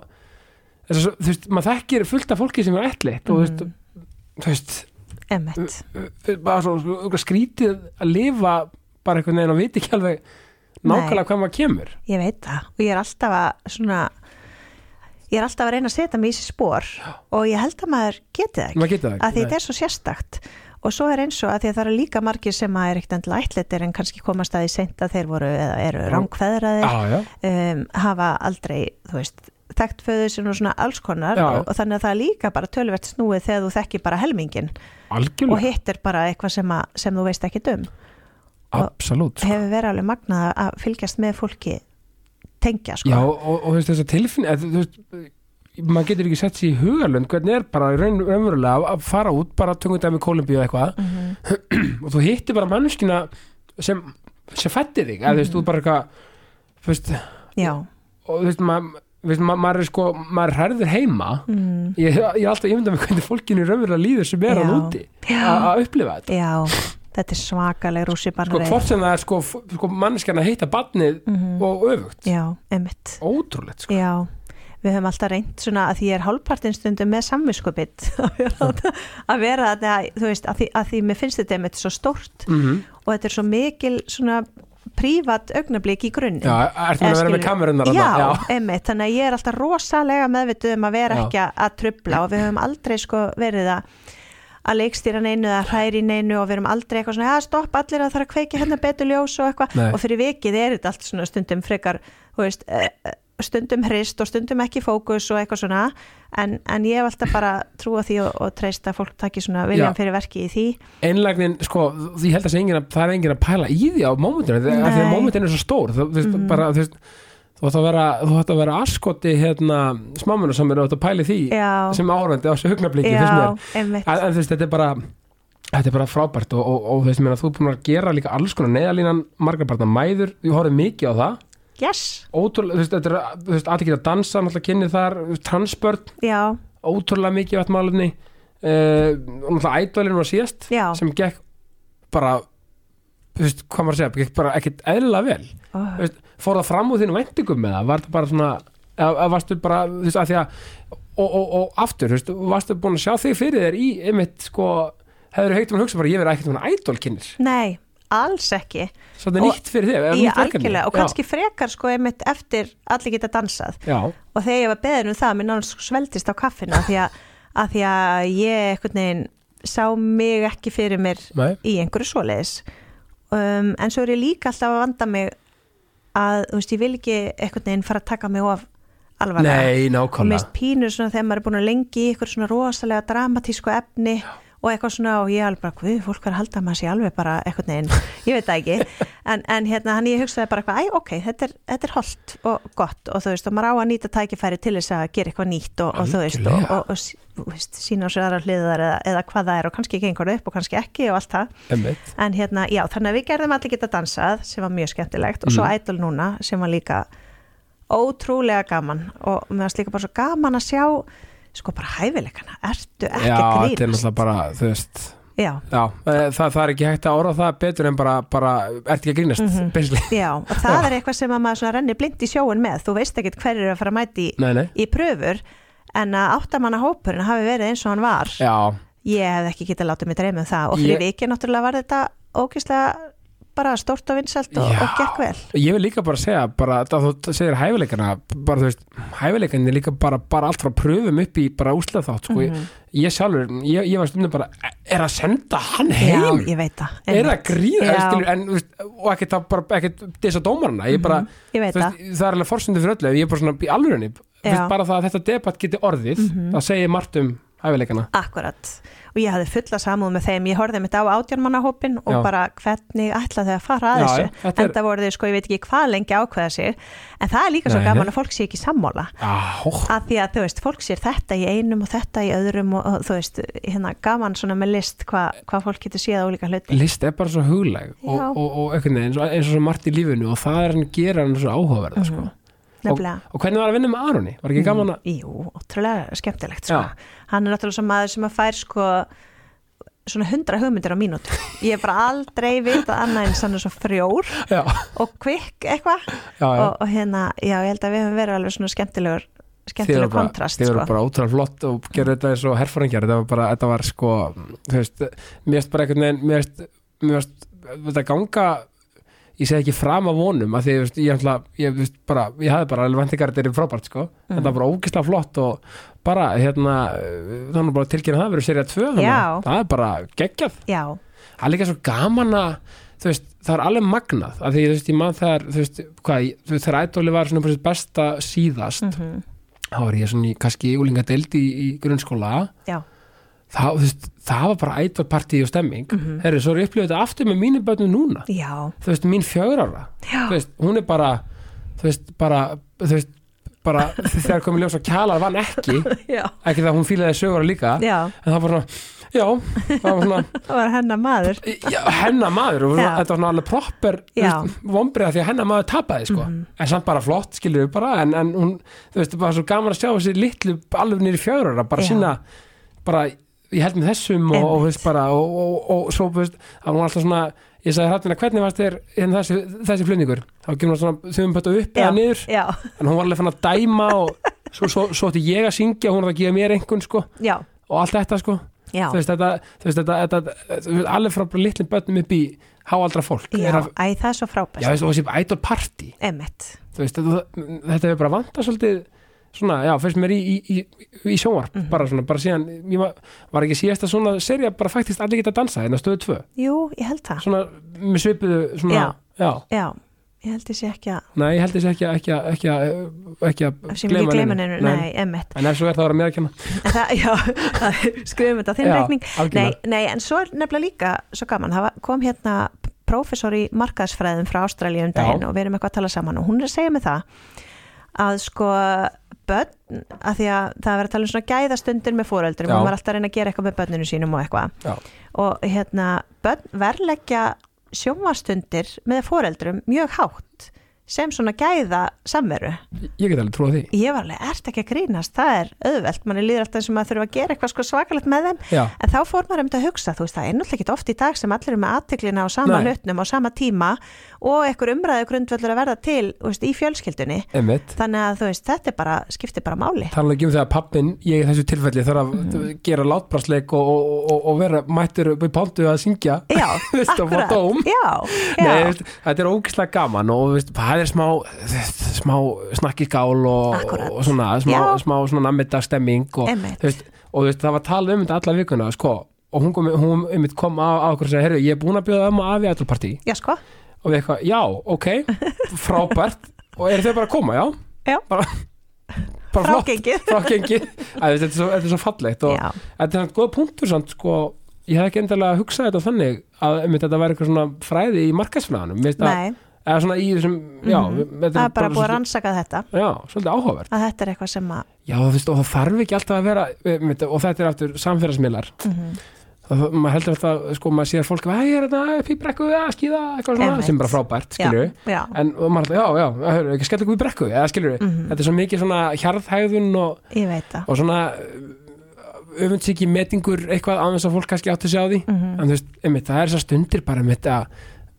A: þú veist, maður þekkir fullt af fólki sem er ætlitt og veist, þú veist
B: emmitt
A: bara svo svo skrítið að lifa bara einhvern veginn og viti ekki alveg nákvæmlega hvað maður kemur.
B: Ég veit það. Og ég er alltaf að svona ég er alltaf að reyna að setja mig í þessi spór og ég held að maður geti það ekki
A: maður geta það
B: að því
A: ekki
B: þetta er svo sérstakt. Og svo er eins og að því að það eru líka margir sem að er ekkert endilega ætletir en kannski komast að því seint að þeir voru eða eru
A: já,
B: um, hafa aldrei, þú veist þekkt föður sem og svona alls konar
A: Já.
B: og, og þannig að það er líka bara tölvert snúið þegar þú þekkir bara helmingin og
A: algjörlega
B: hitt er bara eitthvað sem, að, sem þú veist ekki um
A: absolutt sko.
B: hefur verið alveg magnað að fylgjast með fólki tengja sko
A: Já, og, og þess að tilfinni að, þú veist, maður getur ekki sett sér í hugalund hvernig er bara raun, raunverulega að- fara út bara tungum dæmi Kolumbíu eða eitthvað
B: Mhm.
A: og þú hittir bara mannskina sem, sem fætti þig að þú veist, þú bara eitthvað þú veist,
B: já,
A: og þú veist, maður veist, ma maður er sko, maður er hærður heima.
B: Mm,
A: ég, ég er alltaf ímyndað með hvernig fólkinu raunverulega líður sem er hann úti. Að upplifa þetta.
B: Já þetta er svakaleg rússi
A: sko, hvort sem það er sko, sko mannskjarna að hitta barnið og öfugt.
B: Já, emitt
A: ótrúlegt sko.
B: Já, við höfum alltaf reynt svona að því ég er hálfpartin stundum með samviskupið að vera að þú veist, að því, að því mér finnst þetta einmitt svo stórt
A: mm
B: og þetta er svo mikil svona prívat augnablík í grunn
A: Já, ertu með að vera með kamerunar
B: Já,
A: þarna?
B: einmitt, þannig að ég er alltaf rosalega meðvituð um að vera
A: Já.
B: ekki að, trubla og við höfum aldrei sko verið að að leikstýra neinu eða hræri neinu og við erum aldrei eitthvað svona, að stopp allir að það er að kveiki hérna betur ljós og eitthvað. Og fyrir vikið er þetta allt svona stundum frekar þú veist, eh, eh, stundum hrist og stundum ekki fókus og eitthvað svona en, en ég hef alltaf bara trúa því og, og treyst að fólk taki svona viljan
A: Já.
B: fyrir verki í því.
A: Einlægnin, sko, því held að engin að það er engin að pæla í því á mómentinu því að mómentinu er svo stór. Þú veist,
B: Mhm.
A: bara, þú veist þú ætti að vera, að askoti hérna, smámunu sem eru að pæla í því
B: Já,
A: sem áhörfandi á þessu hugnabliki en, en þú veist, þetta er bara þetta er bara frábært og, og, og mér að þú er búin að gera líka alls konar neðalínan margar barna mæður, ég horfði mikið á það
B: Yes,
A: ótrúlega, þú veist, þú geta að dansa náttúrulega kynnið þar, þú transbörn.
B: Já,
A: ótrúlega mikið vatn málefni. Uh, og náttúrulega ædvalinn var síðast
B: já.
A: sem gekk bara þú veist, hvað maður að segja, gekk bara ekkit eðlilega vel.
B: Ó,
A: Þú veist, fór það fram úr þínu væntingum með það, var það bara svona eða varstu bara, þú veist, að því að og, og, og aftur, þú veist, varstu búin að sjá þig fyrir þér í, einmitt, sko hefur heitt um að hugsa bara, ég verið ekkert um ædolkynnir?
B: Nei, alls ekki.
A: Svo þetta er nýtt fyrir þig, nýtt verkefni.
B: algjörlega. Og
A: Já,
B: kannski frekar sko einmitt eftir allir geta dansað.
A: Já,
B: og þegar ég var beðin um það, mér náttúrulega sveldist á kaffinu af því að, að því að ég einhvern veginn sá mig ekki fyrir mér
A: nei,
B: í einhverju svoleiðis. Um, en svo er ég líka alltaf að vanda mig að, þú veist, ég vil ekki einhvern veginn fara að taka mig of alvarlega.
A: Nei, nákvæmlega.
B: Mist pínur svona þegar maður er búin að lengi í ykkur svona rosalega dramatísku efni og eitthvað svona og ég alveg bara, hvað, fólk var að halda að maður sé alveg bara eitthvað neginn, ég veit það ekki. En, en hérna, hann ég hugsaði bara eitthvað, æ, ok þetta er, þetta er holdt og gott. Og þú veist, og maður á að nýta tækifæri til þess að gera eitthvað nýtt og, og þú veist, og, og, og, veist, sína á sér aðra hliðar eða, eða hvað það er og kannski gengur upp og kannski ekki og allt það. En hérna, já, þannig að við gerðum allir geta dansað sem var mjög skemmtilegt og svo
A: Mhm.
B: Idol núna sem var líka ótrúlega gaman. Og mér að sko bara hæfileikana, ertu ekki
A: já,
B: að
A: þetta er náttúrulega bara, þú veist.
B: Já,
A: já, eh, það, það er ekki hægt að orða það betur en bara, bara ert ekki að grínast,
B: Mhm.
A: basically?
B: Já, og það er eitthvað sem að maður renni blind í sjóun með, þú veist ekkit hverju er að fara að mæti í,
A: nei, nei,
B: í pröfur en að áttamanna hópurinn hafi verið eins og hann var.
A: Já,
B: ég hef ekki getað látið mig dreyma um það. Og fyrir
A: Ég-
B: vikið náttúrulega var þetta ógeðslega bara stórt og vinsælt og,
A: Já.
B: og gekk vel
A: Ég vil líka bara segja, bara þú segir hæfileikana, bara þú veist, hæfileikan er líka bara, bara allt frá pröfum upp í bara úslega þátt, sko,
B: Mhm.
A: ég, ég sjálfur, ég, ég var stundum bara, er að senda hann
B: já,
A: heim?
B: ég veit það
A: er
B: einmitt.
A: að gríða,
B: Já.
A: skilur, en, þú veist, og ekkert að bara, ekkert þess að dómarana, ég bara,
B: ég veit það
A: það er alveg forsendur fyrir öllu, ég er bara svona í
B: Já.
A: veist, bara það að þetta debatt geti orðið, það segir margt um hæfileikana.
B: Akkurat, og ég hafði fulla samúð með þeim, ég horfði mitt á átjánmannahópin og
A: Já.
B: bara hvernig ætla þau að fara að
A: Já,
B: þessu,
A: þetta er-
B: enda voru þau sko, ég veit ekki hvað lengi ákveða sig, en það er líka svo
A: Nei.
B: gaman að fólk sé ekki sammála,
A: Já,
B: að því að þú veist, fólk sér þetta í einum og þetta í öðrum og, og þú veist, hérna gaman svona með list hvað hva fólk getur séð ólíka hluti.
A: list er bara svo hugleg og, og, og eins og, eins og svo margt í lífinu og það er hann gera hann svo áhugaverða, sko.
B: Mhm. Nefnilega.
A: Og hvernig var að vinna með Aroni? Var ekki gaman að...
B: Jú, ótrúlega skemmtilegt sko. Hann er náttúrulega svo maður sem að fær sko svona hundra hugmyndir á mínútu. Ég hef bara aldrei vitað annað en sann svo frjór
A: Já,
B: og kvikk eitthvað og, og hérna, já, ég held að við höfum verið alveg svona skemmtilegur
A: bara,
B: kontrast
A: þið eru
B: sko.
A: bara ótrúlega flott og gerðu þetta eins og herfóringjar þetta var bara, þetta var sko þú veist, mér veist bara einhvern veginn mér veist, mér veist, þetta ganga ég segi ekki fram af vonum að því, veist, ég ætla, ég veist bara ég hafði bara er frábært, sko. Þetta var bara ógislega flott og bara, hérna þannig bara tilkynna það verður serið 2 þannig
B: Já.
A: að það er bara geggjað.
B: Já,
A: það er líka svo gaman að veist, það er alveg magnað að því, ég mann þegar þegar ædóli var svona besta síðast
B: mhm,
A: þá var ég svona í kannski úlinga deild í, í grunnskóla.
B: Já,
A: það, það var bara ætvarpartí og stemming.
B: Mhm.
A: herri, svo er ég upplifað þetta aftur með mínu börnum núna.
B: Já,
A: þú veist, mín þú veist, hún er bara þú veist, bara, þú veist bara þegar komið ljós að kjalar vann ekki
B: já,
A: ekki það hún fílaði sögur líka
B: já.
A: en það var svona, já það var svona,
B: það var hennar maður.
A: Já, hennar maður þetta var svona alveg proper vombriða því að hennar maður tapaði sko. en samt bara flott, skilur við bara en, en hún, þú veist, bara svo gaman að sjá þessi litlu alveg nýri fjögur ára, bara
B: Já.
A: sína bara, ég held með þessum og, og, veist, bara, og, og, og, svo, veist, það var alltaf svona ég sagði hrættina, hvernig varst þér hérna, þessi, þessi flutningur, þá kemur hún svona þau um upp
B: já,
A: eða niður,
B: já,
A: en hún var alveg fann að dæma og svo, svo, svo ætti ég að syngja hún var að gefa mér einhvern sko.
B: Já,
A: og allt þetta sko. Þú veist þetta, þetta, þetta, alveg frá litlum börnum upp í háaldra fólk
B: já,
A: er að,
B: æ, það er svo
A: veist, og þessi idol party. Veist, þetta, þetta hefur bara vantað svolítið svona, já, fyrst mér í, í, í, í sjónvarp,
B: Mhm.
A: bara svona, bara síðan ég var, var ekki síðasta svona serja bara faktist allir geta að dansa, hérna stöðu tvö.
B: Jú, ég held það.
A: Svona, með svipuðu svona,
B: Já.
A: já,
B: já, ég held þessi ekki að
A: nei, ég held þessi ekki, að- ekki, að- ekki, að- ekki að
B: gleyma neinu, nei, emmett
A: en ef svo er það að vera mér að kenna.
B: En það, já, skrifum þetta á þinn reikning. nei, nei, en svo er nefnilega líka svo gaman, það kom hérna prófessor í markaðsfræðum frá Ástralíu um daginn og við erum eitthvað að tala saman og hún er að segja mig það að sko börn, að því að það er verið að tala um svona gæðastundir með fóreldrum
A: Já.
B: og maður er alltaf að reyna að gera eitthvað með börninu sínum og eitthvað. Og hérna börn verleggja sjónvarstundir með fóreldrum mjög hátt sem svona gæða samveru
A: ég get alveg trúið því.
B: Ég var alveg, ert ekki að grínast, það er auðvelt, manni líður alltaf og maður þurfa að gera eitthvað sko svakalegt með þeim,
A: já,
B: en þá fór maður um þetta að hugsa, þú veist, það er náttúrulega ekki oft í dag sem allir eru með aðtiklina á sama hlutnum á sama tíma og einhver umræðu grundvöldur að verða til veist, í fjölskyldunni,
A: einmitt.
B: Þannig að veist, þetta bara, skiptir bara máli.
A: Tala ekki um þegar pappin, ég í þessu tilfelli þarf að
B: Mhm.
A: gera látbrásleik og, og, og, og vera mættur upp í pántu að syngja.
B: Já, akkurat, já, já,
A: Nei, þetta er ógislega gaman og það er smá, smá snakkiskál og, og svona smá, smá svona nammidag stemming og, það var talað um þetta alla vikuna sko, og hún kom, hún kom á, okkur og segja, herru, ég er búin að bjóða um að afi ætlpartí
B: já sko,
A: og við eitthvað, já, ok, frábært. Og eru þau bara að koma, já?
B: Já.
A: bara, bara
B: frágengið,
A: Æ, þetta, er svo- þetta er svo fallegt og
B: Já,
A: þetta er svona góð punktur samt, sko, ég hef ekki endilega hugsað þetta þannig að einmitt, þetta væri eitthvað svona fræði í markasfræðanum Mér finnst að- eða svona í þessum, já
B: Mhm.
A: þetta
B: það er bara búið að rannsaka þetta.
A: Já, svolítið áhugavert.
B: Að þetta er eitthvað sem að
A: já, þú veist, og það þarf ekki alltaf að vera og þetta er aftur samfélagsmiðlar.
B: Mm
A: það, maður heldur alltaf, sko, maður sér fólk að ég er þetta upp í brekku að skýða eitthvað svona, sem bara frábært, skilju en og maður alltaf, já, já, hörru, ekki skella ykkur í brekku eða skilju,
B: Mhm.
A: þetta er svo mikið svona hjarðhæðun og,
B: það
A: og svona öfundsíki metingur eitthvað þess að fólk kannski átti sig á því
B: Mhm.
A: en þú veist, einmitt, það er þessar stundir bara einmitt að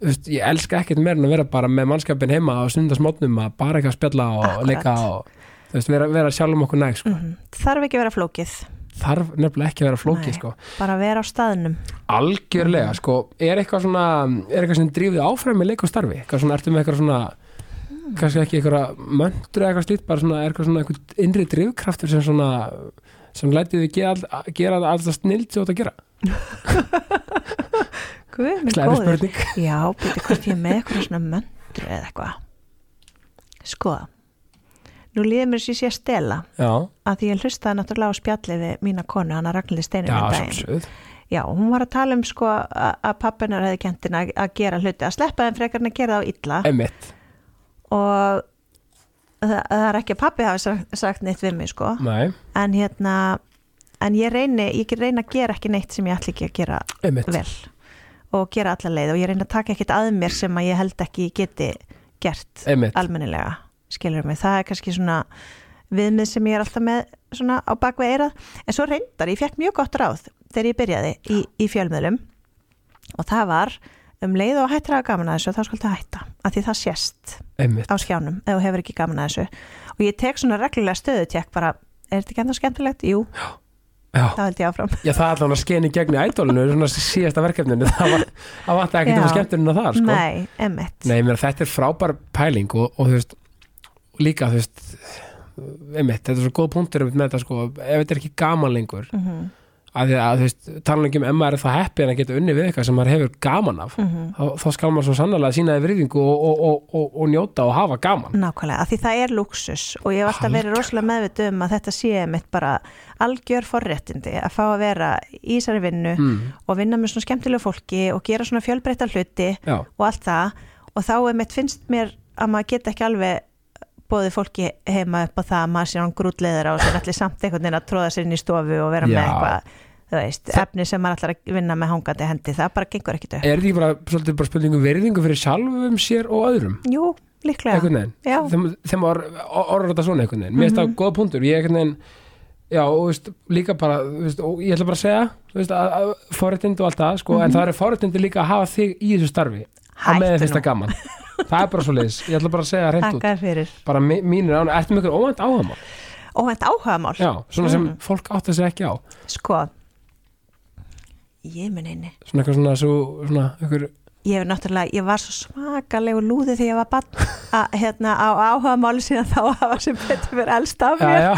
A: þú veist, ég elska ekkert meira en að vera bara með mannskapin heima á stundasmótnum að bara eitthvað spjalla og
B: Akkúrat.
A: leika og þú veist, vera, vera sjálfum okkur næg sko.
B: Mhm. þarf
A: þarf nefnilega ekki að vera flókið sko.
B: bara vera á staðnum.
A: Algjörlega, sko, er eitthvað svona er eitthvað sem drífið áfram með leik og starfi eitthvað svona, ertu með eitthvað svona kannski ekki eitthvað möndru eitthvað slíkt bara svona, er eitthvað svona eitthvað innri drifkraftur sem svona sem lætið þið gera, gera alltaf snild sem þú átt að gera?
B: Guð, minn góður. Já, býttu hvort ég er með eitthvað svona möndru eða eitthvað. Sko Nú líður mér sé að stela
A: Já,
B: að því ég hlustaði náttúrulega á spjallið við mína konu, hana Ragnhildi Steinin
A: já,
B: um daginn.
A: sjálfsögð.
B: Já, hún var að tala um sko að að pappinar hefði kentin að, að gera hluti, að sleppa þeim frekar en að gera þá illa.
A: Einmitt,
B: og það, það er ekki að pappi hafi sagt, sagt neitt við mig sko.
A: Nei,
B: en hérna, en ég reyni ég reyni að gera ekki neitt sem ég ætla ekki að gera
A: einmitt.
B: vel og gera alla leið og ég reyni að taka ekkert að mér sem að ég held ekki ég geti gert
A: Einmitt,
B: almennilega, skilur mig það er kannski svona viðmið sem ég er alltaf með svona á bakveg eirað en svo reyndar, ég fekk mjög gott ráð þegar ég byrjaði í, í fjölmiðlum og það var um leið og hættir að gaman að þessu þá skaldu hætta, af því það sést
A: einmitt.
B: á skjánum ef þú hefur ekki gaman að þessu. Og ég tek svona reglulega stöðutek bara, er þetta ekki ennþá skemmtilegt? Jú,
A: Já,
B: þá held ég áfram.
A: Já það er allan að skeni gegn í ædólinu svona síðasta verkefninu. Það var, það var ekki
B: Já.
A: að skemmtunina þar sko.
B: Nei,
A: Nei, mér, þetta er frábær pæling og, og þú veist, líka þú veist einmitt, þetta er svo góð punktur með þetta sko, ef þetta er ekki gaman lengur
B: Mhm.
A: að því að þú veist, tala ekki um ef maður er það heppi en að geta unni við eitthvað sem maður hefur gaman af
B: Mhm.
A: þá, þá skal maður svo sannlega sína því virðingu og, og, og, og, og njóta og hafa gaman
B: Nákvæmlega, af því það er luxus og ég hef alltaf verið rosalega meðvituð um að þetta sé mitt bara algjör forréttindi að fá að vera í þessari vinnu
A: mm.
B: og vinna með svona skemmtilegu fólki og gera svona fjölbreytta hluti
A: Já,
B: og allt það og þá er mitt finnst mér að maður geta ekki alveg bóðið fólki heima upp á það að maður sé hann grútleðara og sér allir samt einhvern veginn að tróða sér inn í stofu og vera
A: Já.
B: með eitthvað veist, efni sem maður ætlar að vinna með hangandi hendi, það bara gengur ekkit upp.
A: Er þetta ekki bara, svolítið bara spurningu virðingu fyrir sjálfum sér og öðrum?
B: Jú, líklega.
A: Þeim, or, orður þetta svona einhvern veginn, mér finnst það góða punktur. Ég einhvern veginn, já, og veist, líka bara, veist, og ég ætla bara að segja veist, að, að forréttindi og allt það sko, en það eru forréttindi líka að hafa þig í þessu starfi
B: Hættu nú.
A: það er bara svo leiðis, ég ætla bara að segja hreint út.
B: Takk fyrir.
A: Bara mi- mínir án, ertu ykkur óvænt áhagamál
B: Óvænt áhugamál?
A: Já, svona sem
B: Mm.
A: fólk átt að segja ekki á.
B: Sko Ég mun einni
A: svona eitthvað svona, svo, svona ykkur,
B: Ég hef náttúrulega, ég var svo svakalegu lúði þegar ég var bann að hérna á áhugamáli síðan þá hafa sem betur fyrir elst af
A: já,
B: mér.
A: já,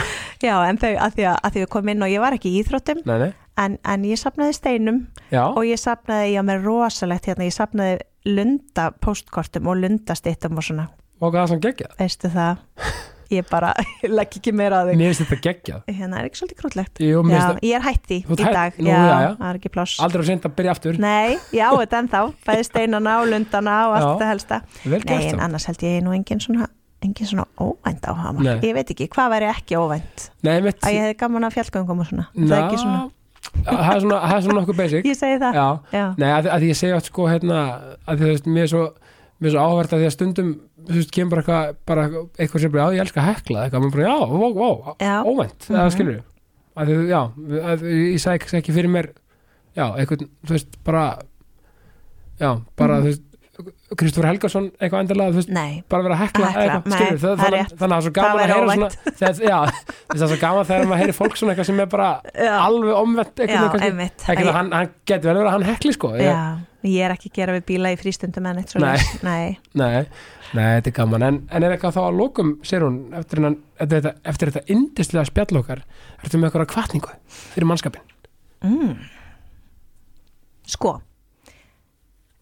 B: Já, en þau, að því að, að því við komum inn og ég var ekki í íþróttum
A: nei, nei.
B: en, en ég sapnaði steinum
A: já,
B: og ég sapnaði, ég á mér rosalegt hérna, ég sapnaði lunda postkortum og lundastittum og svona,
A: og hvað það sem geggjað?
B: Veistu það? Ég bara, legg ekki meira á þig.
A: Mér finnst þetta geggjað.
B: Hérna er ekki svolítið krúllegt
A: Jú,
B: Já,
A: það
B: ég er hætti í dag.
A: Nú,
B: já,
A: já,
B: það er ekki pláss.
A: Aldrei að senda að byrja aftur.
B: Nei, já, þetta ennþá, bæði steinana og lundana og allt þetta helsta. Nei, en
A: þá
B: annars held ég nú engin svona engin svona óvænt á hama
A: Nei.
B: Ég veit ekki, hvað væri ekki óvænt?
A: Nei, mitt
B: að ég hefði gaman að fjallgöngum og svona. Það er ekki svona,
A: það er svona, er svona nokkuð basic
B: ég segi það
A: nei, að, að ég segja átt sko hérna, að þú veist, mér er svo svo áhvert að því að stundum þú veist, kemur bara eitthvað, bara eitthvað sem bara, já, ég elska að hekla, eitthvað, maður bara, já, vó,
B: Já.
A: óvænt,
B: Mhm.
A: það skilur að því, já, að, ég sagði ekki fyrir mér, já, eitthvað, þú veist, bara já, bara,
B: Mhm.
A: þú veist Kristofur Helgason, eitthvað endilega, þú veist
B: nei,
A: bara vera að hekla,
B: Að hekla,
A: eitthvað, skilur,
B: það er
A: þannig, þannig að það er svo
B: Það
A: gaman að heyra
B: óvænt.
A: svona, þegar, já, það er svo gaman þegar maður heyri fólk svona eitthvað sem er bara
B: Já.
A: alveg omvett eitthvað, það, hann, hann getur vel verið að hann hekli sko, ég,
B: Já, ég er ekki að gera við bíla í frístundum en eitt svo
A: Nei.
B: nei.
A: Þetta er gaman en, en er eitthvað þá að lókum, segir hún eftir, hennan, eftir, þetta, eftir þetta indislega spjall okkar ertu með eitthvað kvartningu fyrir mannskapin
B: Mm. Sko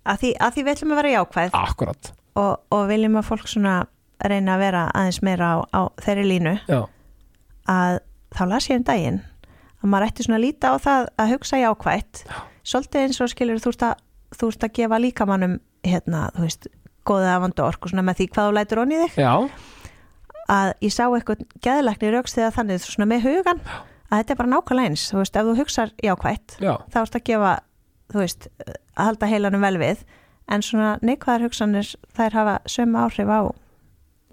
B: að því, að því við ætlum að vera jákvæð.
A: Akkurat,
B: og, og viljum að fólk svona reyna að vera aðeins meira á, á þeirri línu.
A: Já,
B: að þá las ég um daginn að maður ætti svona að líta á það að hugsa jákvætt. Svolítið eins og skilur þú ert að, þú ert að gefa líkamannum hérna, þú veist, góða afandu orku svona með því hvað þú lætur onni þig.
A: Já,
B: að ég sá eitthvað geðlækni raukst þegar þannig svona með hugan að þetta er bara nákvæmlega eins, þú veist, ef þú hugsar jákvætt
A: já,
B: þá ert að gefa, þú veist að halda heilanum vel við en svona neikvæðar hugsanir þær hafa sömu áhrif á,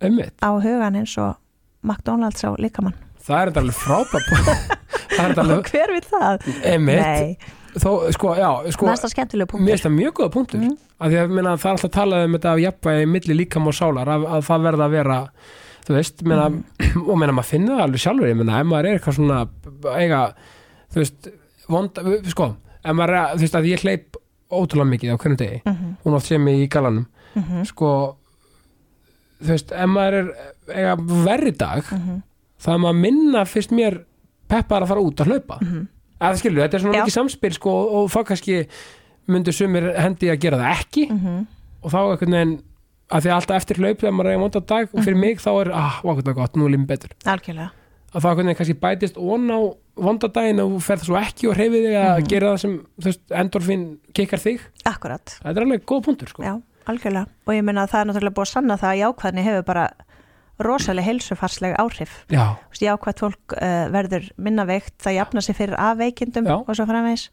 A: einmitt.
B: á hugan eins og McDonalds á líkamann.
A: Það er þetta alveg frábært alveg,
B: hver við það?
A: einmitt. Þó, sko, já, sko mér finnst það mjög góða punktur. Af því að minna, það er alltaf talað um þetta af jafnvægi milli líkam og sálar að, að það verða að vera þú veist, minna,
B: Mhm.
A: og minna maður finna það alveg sjálfur, ég minna, ef maður er eitthvað svona eiga, þú veist vonda, sko, ef maður er, þú veist að ég hleyp ótrúlega mikið á hvernig degi.
B: Mhm,
A: hún oft sé mig í galanum.
B: Mhm,
A: sko, þú veist, ef maður er eiga verri dag
B: mhm,
A: það er maður minna fyrst mér peppar að fara út að hlaupa.
B: Mhm.
A: að það skilur, þetta er svona
B: Já.
A: mikið samspil sko, og þá kannski myndu sumir hendi að gera það ekki.
B: Mhm.
A: og þá einhvern veginn að því að alltaf eftir hlaup þegar maður er í vonda dag og
B: Mhm.
A: fyrir mig þá er, ah, hvað er gott, nú er lífum betur.
B: Algjörlega.
A: Að það einhvern veginn kannski bætist ón á vonda daginn og ferð svo ekki og hreyfið þig að
B: Mhm.
A: gera það sem, veist, endorfin kikkar þig,
B: akkurat,
A: það er alveg góð punktur sko.
B: já, algjörlega. Og ég meina að það er náttúrulega búið að sanna það að jákvæðni hefur bara rosalega heilsufarsleg áhrif.
A: Já,
B: jákvæð fólk uh, verður minna veikt það jafna sig fyrir af veikindum
A: Já.
B: og svo framvegis.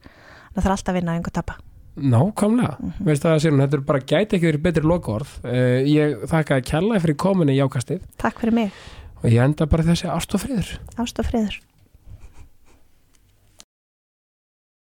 B: Það þarf alltaf að vinna einhver tapa
A: nákvæmlega.
B: Mhm.
A: veist það að sér, þetta er bara gæti ekki verið betri lokaorð. Uh, ég þakka að kjalla fyrir kominni jákastið.
B: Takk fyrir mig,
A: og ég enda bara þessi ást og